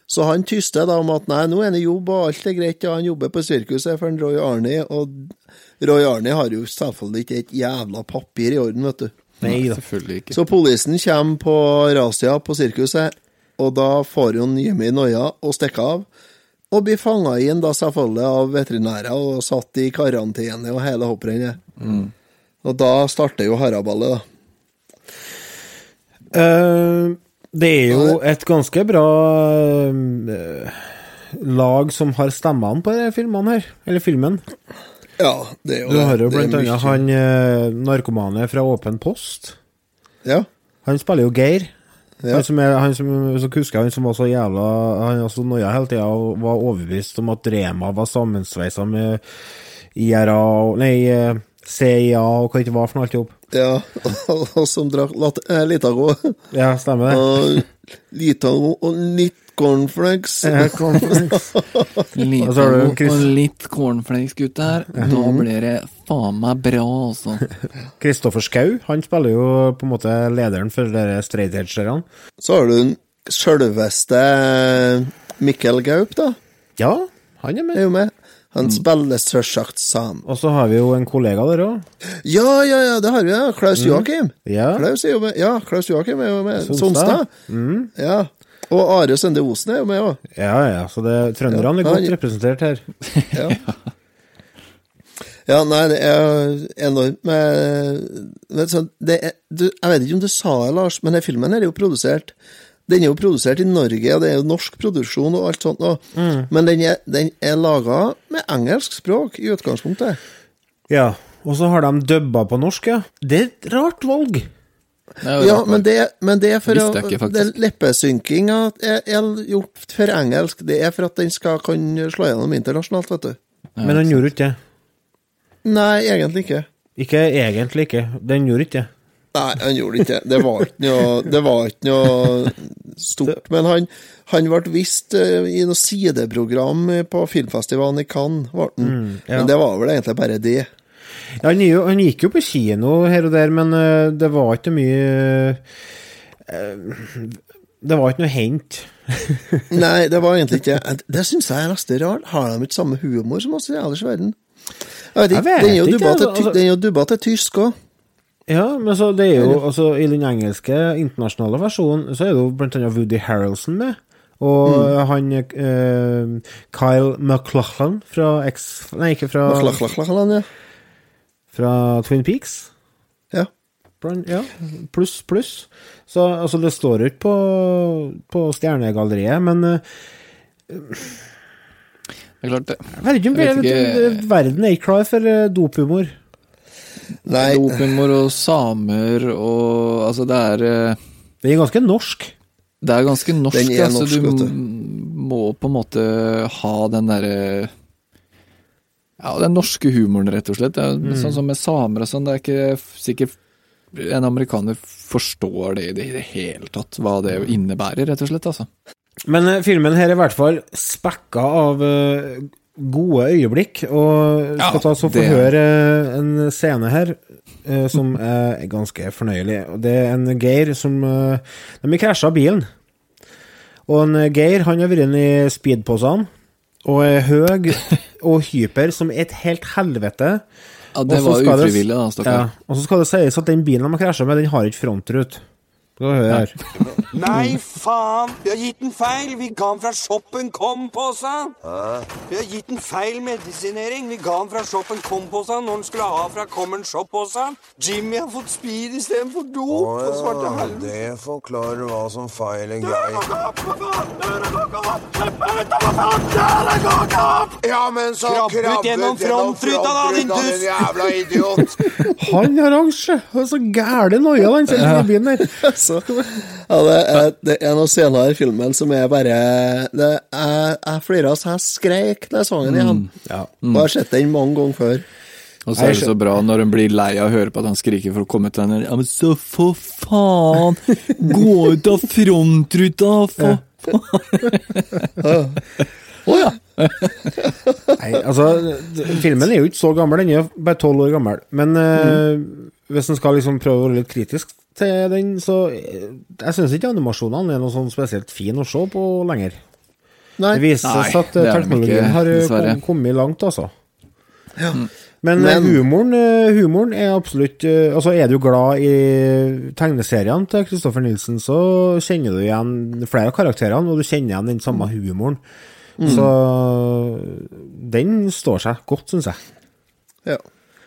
Så han tyster da om at nei, nå er han i jobb, og alt er greit, og han jobber på sirkuset for en Roy Arnie, og Roy Arnie har jo selvfølgelig ikke et jævla papir i orden, vet du. Nei da. Selvfølgelig ikke. Så politien kommer på razzia på sirkuset, og da får jo Jimmy noia og stikker av. Og blir fanga inn da selvfølgelig av veterinærer og satt i karantene og hele hopprennet. Og da starter jo haraballet, da. Uh, det er jo et ganske bra uh, lag som har stemmene på de filmene her. Eller filmen. Ja, det er jo Du har jo blant annet han eh, narkomane fra Åpen post. Ja. Han spiller jo Geir. Ja. Han som, er, han som så husker han som var så jævla Han var så noia hele tida og var overbevist om at Rema var sammensveisa med IRA og Nei, eh, CIA og hva det var for noe alt i hop. Ja. (laughs) Og som drakk eh, Litago. Ja, stemmer det. Og Litago og litt cornflakes. Ja, cornflakes. Litago Og litt cornflakes, gutter. Da blir det faen meg bra, altså. Kristoffer Schou, han spiller jo på en måte lederen for dere straight edgerne. Så har du den sjølveste Mikkel Gaup, da. Ja, han er med. Er jo med. Han spiller selvsagt Sam. Og så har vi jo en kollega der òg. Ja, ja, ja, det har vi, ja. Klaus Joakim. Ja. Klaus er jo med. Ja, Klaus Joakim er jo med. Sonstad. Mm. Ja. Og Are Sende Osen er jo med òg. Ja, ja, så det, trønderne er Ja, godt representert her. Ja. ja, nei, det er enormt med vet du, det er, du, Jeg vet ikke om du sa det, Lars, men den filmen her er jo produsert Den er jo produsert i Norge, og det er jo norsk produksjon og alt sånt, og, men den er, den er laga med engelsk språk i utgangspunktet. Ja, og så har de dubba på norsk, ja. Det er et rart valg. Ja, men det, men det er for å det Leppesynkinga er, er gjort for engelsk. Det er for at den skal kunne slå gjennom internasjonalt, vet du. Men den gjorde ikke det. Nei, egentlig ikke. Ikke egentlig ikke. Den gjorde ikke det. Nei, han gjorde ikke det. Det var ikke noe, det var ikke noe stort. Men han, han ble vist eh, i noe sideprogram på filmfestivalen i Cannes. Mm, ja. Men det var vel egentlig bare det. Ja, han, han gikk jo på kino her og der, men eh, det var ikke mye eh, Det var ikke noe hent. (laughs) Nei, det var egentlig ikke Det syns jeg er nesten rart. Har de ikke samme humor som oss i ellers i verden? Jeg vet ikke. Til, altså. den er jo dubba til tysk òg. Ja, men så det er jo altså, I den engelske internasjonale versjonen så er det jo blant annet Woody Harrelson med. Og Mm. han eh, Kyle McLachlan fra X... Nei, ikke fra McLachlan, ja. Fra Twin Peaks. Ja. Ja, pluss, pluss. Så altså, det står jo ikke på, på stjernegalleriet, men eh, Det er klart det. jeg vet ikke om vet ikke- verden er ikke klar for eh, dophumor. Nei, Dopingmor og samer og Altså, det er eh, Det er ganske norsk. Det er ganske norsk. Den er altså, norsk, du du. må på en måte ha den derre Ja, den norske humoren, rett og slett. Det er Mm. Sånn som med samer og sånn, det er ikke sikkert en amerikaner forstår det i det, det hele tatt, hva det innebærer, rett og slett, altså. Men eh, filmen her er i hvert fall spekka av eh, gode øyeblikk, og Ja, skal ta så få høre eh, en scene her eh, som er ganske fornøyelig. Det er en Geir som eh, De krasja bilen. Og en Geir han har vært inne i speedposene og er høy (laughs) og hyper som et helt helvete. Ja, det var ufrivillig, da, stakkar. Ja, og så skal det sies at den bilen de har krasja med, den har ikke frontrut. Skal du høre her. (laughs) Nei, faen! Vi har gitt den feil! Vi ga den fra shoppen kom-posen! Vi har gitt den feil medisinering! Vi ga den fra shoppen kom-posen når den skulle ha fra Common Shop-posen! Jimmy har fått speed istedenfor dop! svarte helvete. det forklarer hva som feiler Geir. Ja, men så krabbe ut gjennom frontruta, da, din dust! jævla idiot! (laughs) Han har oransje! Så gæle noia, den bilen der. (laughs) Så, ja, det, er, det er noen scener i filmen som er bare det, er, jeg flira så jeg skreik da jeg så den igjen. Ja. Og jeg har sett den mange ganger før. Og så er det så bra når hun blir lei av å høre på at han skriker for å komme til henne. Ja, men så for faen! Gå ut av frontruta, for Å ja. Nei, altså, filmen er jo ikke så gammel, den er bare tolv år gammel. Men eh, hvis en skal liksom prøve å være litt kritisk til den, så eh, Jeg syns ikke animasjonene er noe sånn spesielt fin å se på lenger. Nei. Det viser Nei, seg at eh, teknologien har kom, kommet langt, altså. Ja. Men, eh, Men- humoren, eh, humoren er absolutt eh, Altså, er du glad i tegneseriene til Kristoffer Nilsen, så kjenner du igjen flere av karakterene, og du kjenner igjen den samme humoren. Mm. Så den står seg godt, syns jeg. Ja.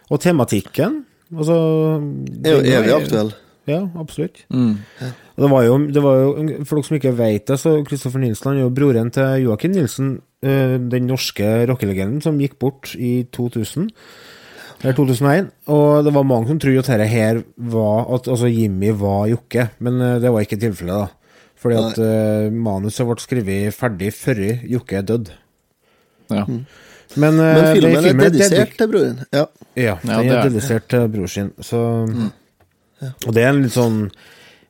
Og tematikken Altså Er jo evig aktuell. Ja, absolutt. Mm. Og Det var, jo, det var jo, For dere som ikke vet det, så Kristoffer Nilsen han er jo broren til Joakim Nilsen, den norske rockelegenden som gikk bort i 2000. Eller 2001. Og det var mange som trodde at dette her var At altså Jimmy var Jokke, men eh, det var ikke tilfellet, da. Fordi at uh, manuset ble skrevet ferdig før Jokke døde. Ja. Men, uh, Men filmen er filmen dedisert til broren. Ja. Ja, Ja, den ja, er er dedisert til bror sin. Så Og det er en litt sånn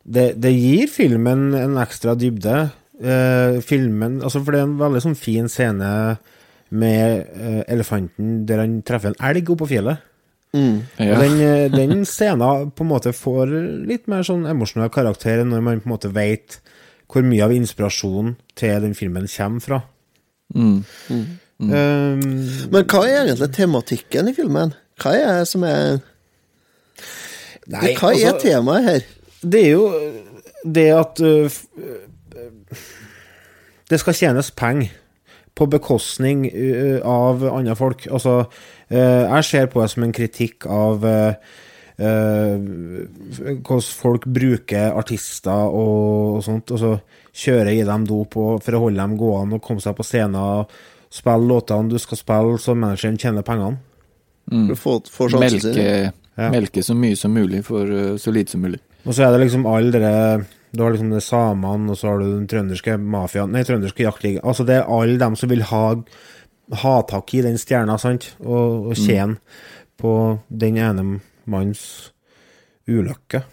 Det, det gir filmen en ekstra dybde. Eh, filmen Altså, for det er en veldig sånn fin scene med uh, elefanten der han treffer en elg oppå fjellet. Mm. Ja. Den, eh, den scenen på en måte får litt mer sånn emosjonell karakter når man på en måte vet hvor mye av inspirasjonen til den filmen kommer fra. Mm. Um, Men hva er egentlig tematikken i filmen? Hva er det som er Nei, Hva er altså- temaet her? Det er jo det at øh, det skal tjenes penger på bekostning øh, av andre folk. Altså, øh, jeg ser på det som en kritikk av øh, hvordan folk bruker artister og, og sånt. Altså, kjører i dem dop og, for å holde dem gående og komme seg på scenen og spille låtene du skal spille, så manageren tjener pengene. For å få, få? Melke, Ja. melke så mye som mulig for uh, så lite som mulig. Og så er det liksom alle dere Du har liksom det samene, og så har du den trønderske mafiaen Nei, trønderske jaktligaen. Altså, det er alle dem som vil ha ha tak i den stjerna, sant, og, og tjene på den ene manns ulykke.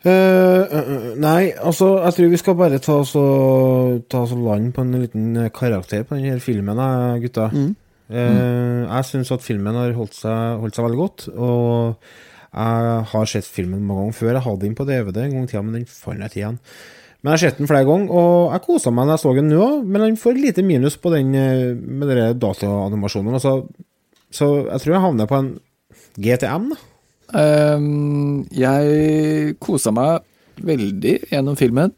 Uh, uh, nei, altså, jeg tror vi skal bare ta oss og ta oss og lande på en liten karakter på denne filmen, gutta. mm. Jeg syns at filmen har holdt seg, holdt seg veldig godt, og jeg har sett filmen mange ganger før. Jeg hadde den på DVD en gang i tida, men den fant jeg ikke igjen. Men jeg har sett den flere ganger, og jeg kosa meg når jeg så den nå, men den får lite minus på den eh, med de dataanimasjonene. Altså, så jeg tror jeg havner på en GTM, da. Um, jeg kosa meg veldig gjennom filmen.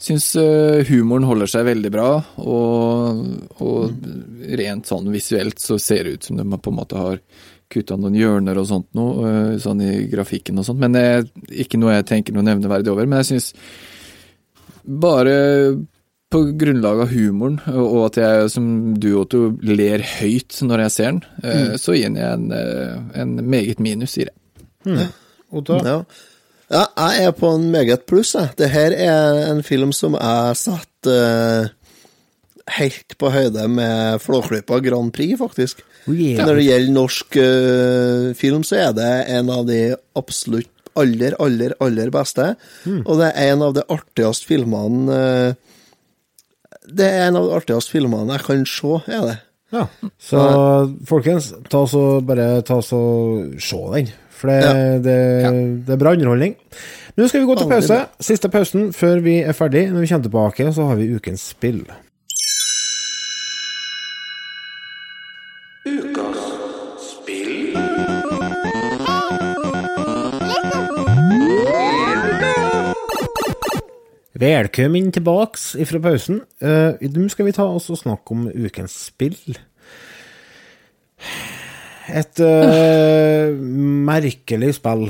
Syns uh, humoren holder seg veldig bra, og, og rent sånn visuelt så ser det ut som de på en måte har kutta noen hjørner og sånt noe, eh, sånn i grafikken og sånt. Men det er ikke noe jeg tenker noe nevneverdig over. Men jeg syns bare på grunnlag av humoren, og at jeg som du, Otto, ler høyt når jeg ser den, eh, Mm. så gir jeg en, eh, en meget minus i det. Otto? Ja. ja, jeg er på en meget pluss, jeg. Det her er en film som jeg satt eh, helt på høyde med Flåklypa Grand Prix, faktisk. yeah. Når det gjelder norsk uh, film, så er det en av de absolutt aller, aller, aller beste. Og det er en av de artigste filmene uh, Det er en av de artigste filmene jeg kan se, er det. Ja. Så folkens, ta så bare ta så se den. For det, det, det er bra underholdning. Nå skal vi gå til pause. Siste pausen før vi er ferdig. Når vi kommer tilbake, så har vi ukens spill. Velkommen tilbake fra pausen. Eh, Nå skal vi ta oss og snakke om ukens spill. Et uh, merkelig spill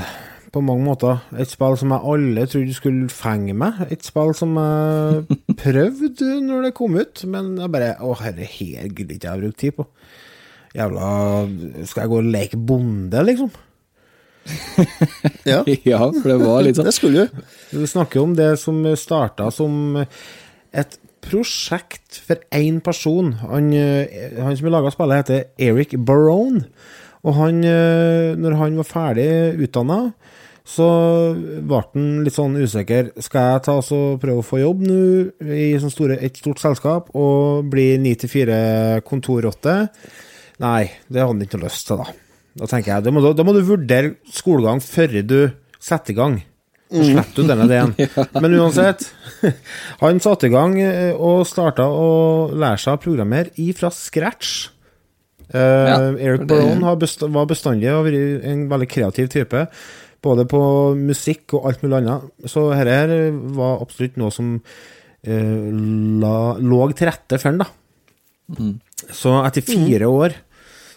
på mange måter. Et spill som jeg alle trodde skulle fenge meg. Et spill som jeg (laughs) prøvde når det kom ut, men jeg bare Å, herre, her gidder ikke jeg å bruke tid på. Jævla Skal jeg gå og leke bonde, liksom? Ja. (laughs) ja, for det var litt sånn. Det skulle du. Vi snakker om det som starta som et prosjekt for én person. Han, eh, han som har laga spillet, heter Eric Barone. Og han, eh, når han var ferdig utdanna, så ble han litt sånn usikker. Skal jeg ta og så prøve å få jobb nå i sånn store, et stort selskap og bli 9-4 kontorrotte? Nei, det hadde han ikke lyst til, da. Da tenker jeg, da må, du, da må du vurdere skolegang før du setter i gang. Så slipper du denne ideen. (laughs) Men uansett, (laughs) han satte i gang eh, og starta å lære seg å programmere ifra scratch. Eh, Eric for Barone best, var bestandig og vært en veldig kreativ type, både på musikk og alt mulig annet. Så dette var absolutt noe som uh, la, lå til rette for han, da. Så etter fire år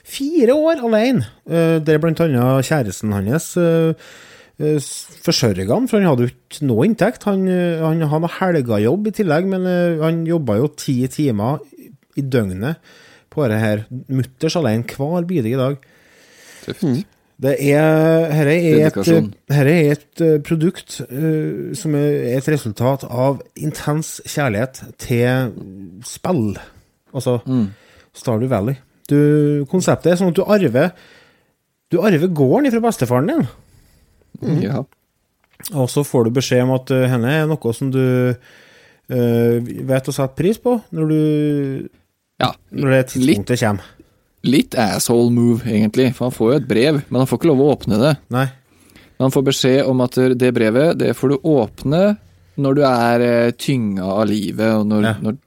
Fire år alene, eh, der blant annet kjæresten hans eh, eh, forsørget han, for han hadde jo ikke noe inntekt. Han, eh, han hadde helgejobb i tillegg, men han jobba jo ti timer i døgnet på dette her, mutters alene hver bidige dag. Tøft. Det er, her er et, her er et produkt uh, som er et resultat av intens kjærlighet til spill. Altså Stardew Valley. Du, konseptet er sånn at du arver Du arver gården fra bestefaren din. Ja. Og så får du beskjed om at uh, henne er noe som du uh, vet å sette pris på når du ja. Når det tidspunktet kommer. Litt asshole move, egentlig. For han får jo et brev, men han får ikke lov å åpne det. Nei. Men han får beskjed om at det brevet, det får du åpne når du er eh, tynga av livet, og når, når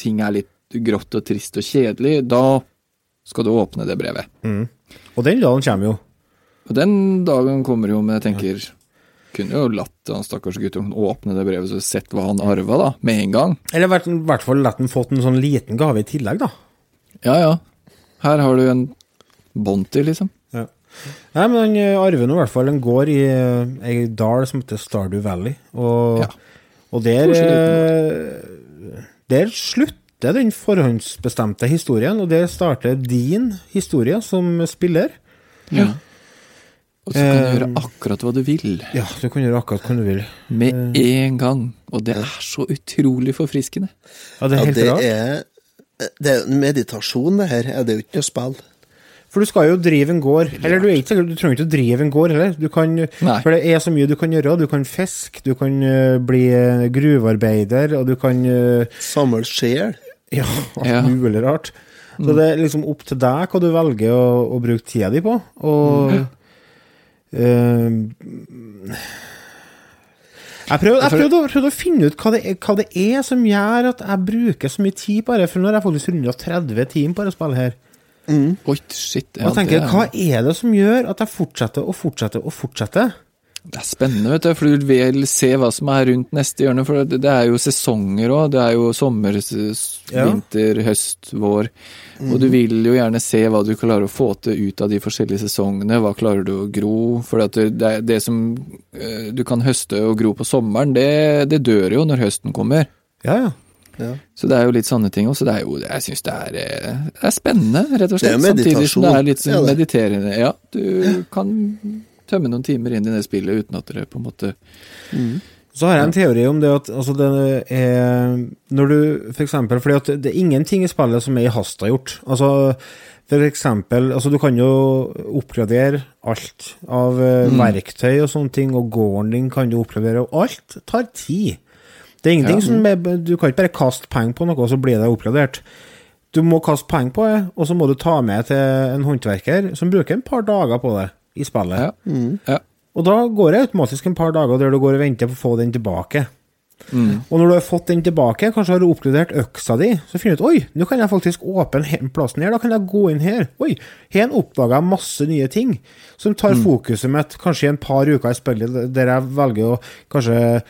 ting er litt grått og trist og kjedelig. Da skal du åpne det brevet. Mm. Og den dagen kommer jo. Og den dagen kommer jo, men jeg tenker Kunne jo latt han stakkars guttungen åpne det brevet og sett hva han arva, da, med en gang. Eller i hvert- fall latt han fått en sånn liten gave i tillegg, da. Ja, ja. Her har du en Bonti, liksom. Ja. Nei, men han eh, arver nå i hvert fall en gård i eh, ei dal som heter Stardew Valley. Og, og der eh, Der slutter den forhåndsbestemte historien, og det starter din historie som spiller. Ja. Og så kan du Eh, gjøre akkurat hva du vil. Ja, du kan gjøre akkurat hva du vil. Med en gang. Og det er så utrolig forfriskende. Ja, det er helt det rart. Er, det er meditasjon, det her. Det er jo ikke noe spill. For du skal jo drive en gård Eller du er ikke sikkert, du trenger ikke å drive en gård heller. Du kan, for det er så mye du kan gjøre. Du kan fiske, du kan eh, bli eh, gruvearbeider, og du kan Samle sjel. Ja, alt (laughs) Ja. mulig rart. Så Mm. det er liksom opp til deg hva du velger å, å bruke tida di på. Og Mm. eh, jeg prøvde, jeg prøvde, å- prøvde å finne ut hva det, er, hva det er som gjør at jeg bruker så mye tid på det, for nå har jeg faktisk runda 30 timer på det spillet her. Oi, shit. Og jeg tenker, hva er det som gjør at jeg fortsetter og fortsetter og fortsetter? Det er spennende, vet du, for du vil se hva som er rundt neste hjørne. For det, er jo sesonger òg. Det er jo sommer, vinter, Ja. høst, vår. Og du vil jo gjerne se hva du klarer å få til ut av de forskjellige sesongene. Hva klarer du å gro? For det, det, det som eh, du kan høste og gro på sommeren, det, det dør jo når høsten kommer. Ja, ja. Så det er jo litt sånne ting også. Det er jo, jeg syns det eh, det er spennende, rett og Det er slett. Samtidig som det er litt. Ja, det. mediterende. Ja, du kan tømme noen timer inn i det spillet uten at dere på en måte Så har jeg en teori om det at altså det er Når du for eksempel Fordi at det er ingenting i spillet som er i hasta gjort. Altså for eksempel Altså du kan jo oppgradere alt av eh, Mm. verktøy og sånne ting, og gården din kan du oppgradere, og alt tar tid. Det er ingenting Ja. som Du kan ikke bare kaste penger på noe, og så blir det oppgradert. Du må kaste penger på det, og så må du ta med til en håndverker som bruker en par dager på det i spillet. Ja. Mm. Ja. Og da går det automatisk en par dager der du går og venter på å få den tilbake. Mm. Og når du har fått den tilbake, kanskje har du oppgradert øksa di, så finner du ut oi, nå kan jeg faktisk åpne plassen her, da kan jeg gå inn her. Oi, her oppdaga jeg masse nye ting som tar Mm. fokuset mitt kanskje i en par uker i spillet, der jeg velger å kanskje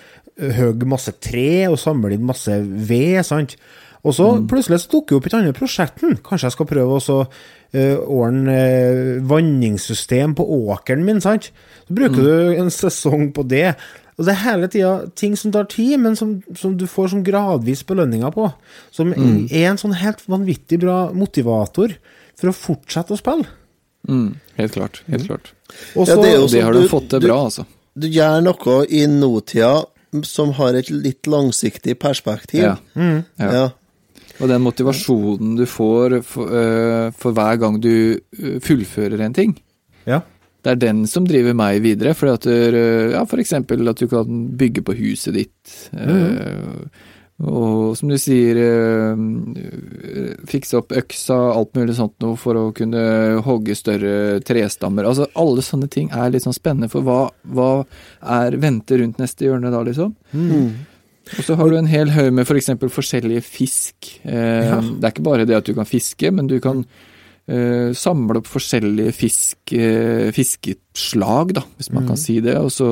hogge masse tre og samle inn masse ved, sant. Og så Mm. plutselig så dukker det opp et annet prosjekt. Hm, Kanskje jeg skal prøve å så, ordne eh, vanningssystem på åkeren min, sant. Så bruker Mm. du en sesong på det. Og det er hele tida ting som tar tid, men som, som du får som gradvis belønninger på. Som Mm. er en sånn helt vanvittig bra motivator for å fortsette å spille. Mm. Helt klart. Helt klart. Også, Ja, det jo det sånn, har du fått til bra, altså. Du gjør noe i nåtida som har et litt langsiktig perspektiv. Ja. Mm. Ja. Ja. Og den motivasjonen du får for, uh, for hver gang du øh, fullfører en ting, Ja. det er den som driver meg videre. Fordi at du, ja, for eksempel at du kan bygge på huset ditt. øh, Og som du sier, fikse opp øksa, alt mulig sånt noe for å kunne hogge større trestammer. Altså alle sånne ting er litt sånn spennende, for hva, hva er vente rundt neste hjørne da, liksom? Mm. Og så har du en hel haug med f.eks. For forskjellige fisk. Eh, Ja. Det er ikke bare det at du kan fiske, men du kan eh, samle opp forskjellige fisk, eh, fiskeslag, da, hvis man Mm. kan si det. Og så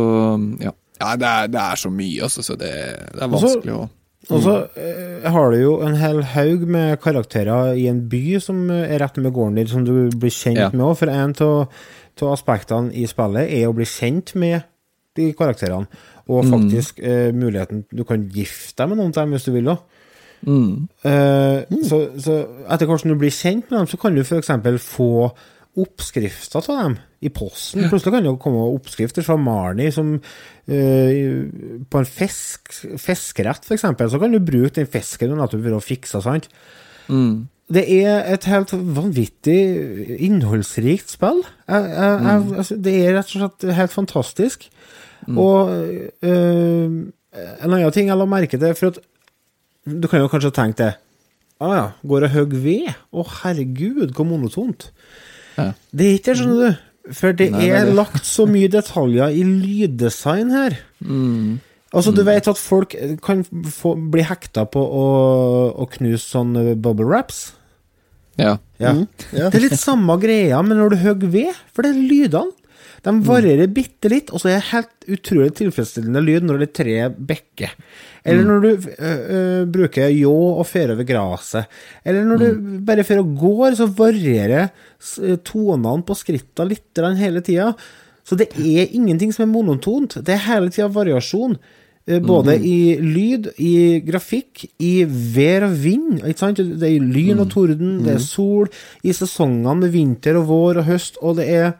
Ja, ja det, er, det er så mye, altså, så det, det er vanskelig å Og så eh, har du jo en hel haug med karakterer i en by som er rett med gården din, som du blir kjent Ja. med òg. For en av aspektene i spillet er å bli kjent med de karakterene. Og Mm. faktisk eh, muligheten Du kan gifte deg med noen av dem hvis du vil òg. mm. Eh, så, så etter hvert som du blir kjent med dem, så kan du f.eks. få oppskrifter av dem i posten. Plutselig kan det komme oppskrifter fra Marnie som eh, på en fisk, fiskerett, f.eks. Så kan du bruke den fisken du nettopp har fiksa, sant. Mm. Det er et helt vanvittig innholdsrikt spill. Jeg, jeg, jeg, altså, det er rett og slett helt fantastisk. Og øh, en annen ting jeg la merke til For at du kan jo kanskje tenke det Å ja, går og hogger ved? Å herregud, hvor monotont. Ja. Det er ikke det, skjønner du. For det Nei, det er er det. lagt så mye detaljer i lyddesign her. Mm. Altså, du vet at folk kan få, bli hekta på å, å knuse sånn bubble wraps. Ja. Ja. Mm, ja. Det er litt samme greia, men når du hogger ved, for det er lydene. De varierer bitte litt, og så er det helt utrolig tilfredsstillende lyd når det er tre bekker. Eller når du ø, ø, bruker ljå og fer over gresset. Eller når du bare fer og går, så varierer tonene på skrittene litt hele tida. Så det er ingenting som er monotont. Det er hele tida variasjon. Både i lyd, i grafikk, i vær og vind. Det er lyn og torden, det er sol, i sesongene med vinter og vår og høst, og det er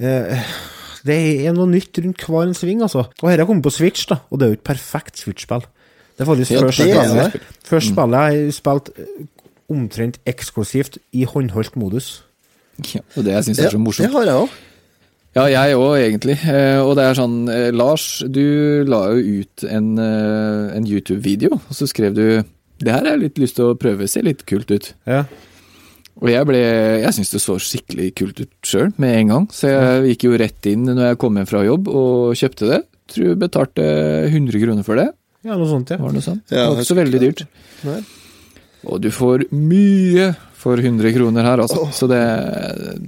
eh, Det er noe nytt rundt hver en sving, altså. Og dette har kommet på Switch, da, og det er jo et perfekt Switch-spill. Det er faktisk Ja, først det er spillet, det. først spillet jeg har spilt eh, omtrent eksklusivt i håndholdt modus. ja. Og det jeg syns er så morsomt. det har jeg òg. Ja, jeg òg, egentlig. Eh, og det er sånn Lars, du la jo ut en, en YouTube-video, og så skrev du Det her har jeg litt lyst til å prøve, ser litt kult ut. Ja. Og jeg ble Jeg syns det så skikkelig kult ut sjøl med en gang, så jeg gikk jo rett inn når jeg kom hjem fra jobb og kjøpte det. Tror jeg betalte 100 kroner for det. ja, noe sånt, ja. Var det noe sånt? Ja, det var ikke så veldig dyrt. Nei. Og du får mye for 100 kroner her, altså. Så det,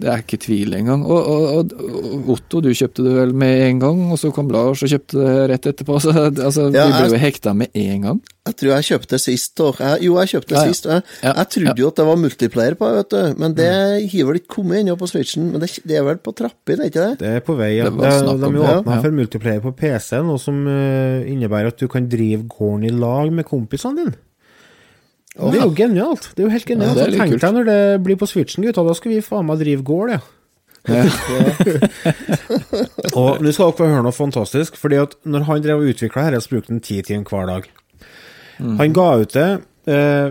det er ikke tvil engang. Og, og, og, Otto, du kjøpte det vel med en gang, og så kom Lars og kjøpte det rett etterpå. (laughs) Så altså, Ja, vi ble jo hekta med en gang. Jeg tror jeg kjøpte sist òg. Jo, jeg kjøpte Ja, ja. sist. Jeg, Ja, jeg trodde jo at det var multiplayer på, vet du. men det har vel ikke kommet ennå på Switchen. Men det, det er vel på trappene, er ikke det? Det er på vei, ja. Det er de er jo åpna ja. for multiplayer på PC, noe som uh, innebærer at du kan drive gården i lag med kompisene dine. Og det er jo genialt. Det er jo helt genialt. Ja, Tenk deg når det blir på Switchen, gutta. Da skal vi faen meg drive gård, ja. (laughs) (laughs) og nå skal dere få høre noe fantastisk, fordi at når han drev og utvikla dette, så brukte han ti timer hver dag. Han ga ut det eh,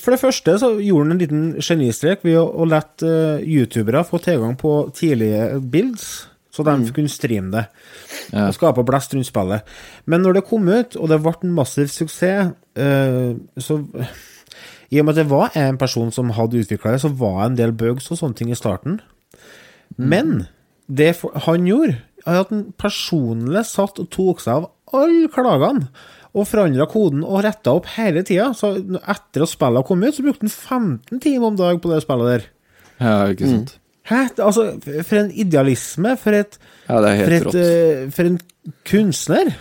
for det første så gjorde han en liten genistrek ved å, å la eh, youtubere få tilgang på tidlige builds, så de kunne streame det. Ja. Og skape blest rundt spillet. Men når det kom ut, og det ble en massiv suksess, uh, så I og med at det var en person som hadde utvikla det, så var det en del bugs og sånne ting i starten. Men det han gjorde, er at han personlig satt og tok seg av alle klagene. Og forandra koden og retta opp hele tida. Så etter at spillet kom ut, så brukte han 15 timer om dag på det spillet der. Ja, ikke sant. Hæ? Altså, for en idealisme. For et Ja, det er for, helt et, rått. eh, for en kunstner.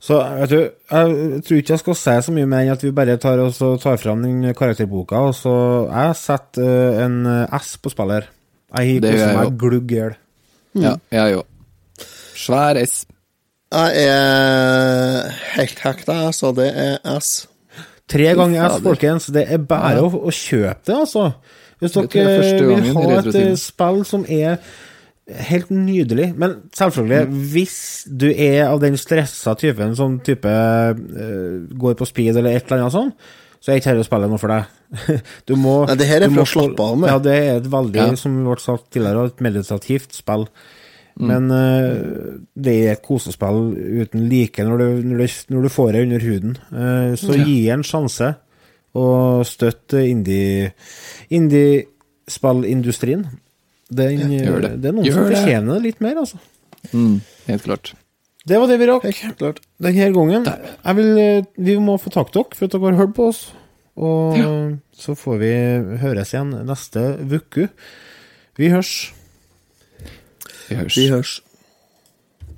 Så vet du, jeg tror ikke jeg skal si så mye mer enn at vi bare tar, og så tar fram den karakterboka, og så Jeg setter eh, en eh, S på spiller. Jeg Det gjør koser jeg meg jo. glugg i hjel. Ja, jeg òg. Svær S. Jeg er helt hekta, så det er S. Tre ganger S, folkens. Det er bare Ja. å, å kjøpe det, altså. Hvis er dere vil ha et spill som er helt nydelig Men selvfølgelig, Mm. hvis du er av den stressa typen som type uh, går på speed eller et eller annet sånn, så er ikke dette spillet noe for deg. (laughs) Du må Nei, det her er for å slappe av med. Ja, det er et veldig, Ja. som ble sagt tidligere, et meditativt spill. Mm. Men eh, det er et kosespill uten like når du, når du, når du får det under huden. Uh, så Ja. gi en sjanse, og støtt indie- indiespillindustrien. Den, Gjør det. det er noen Gjør som fortjener det litt mer, altså. Mm, helt klart. Det var det vi rakk Helt klart. denne gangen. Jeg vil, eh, vi må få takke dere for at dere har hørt på oss. Og så får vi høres igjen neste uke. Vi hørs. Vi hørs. Vi hørs.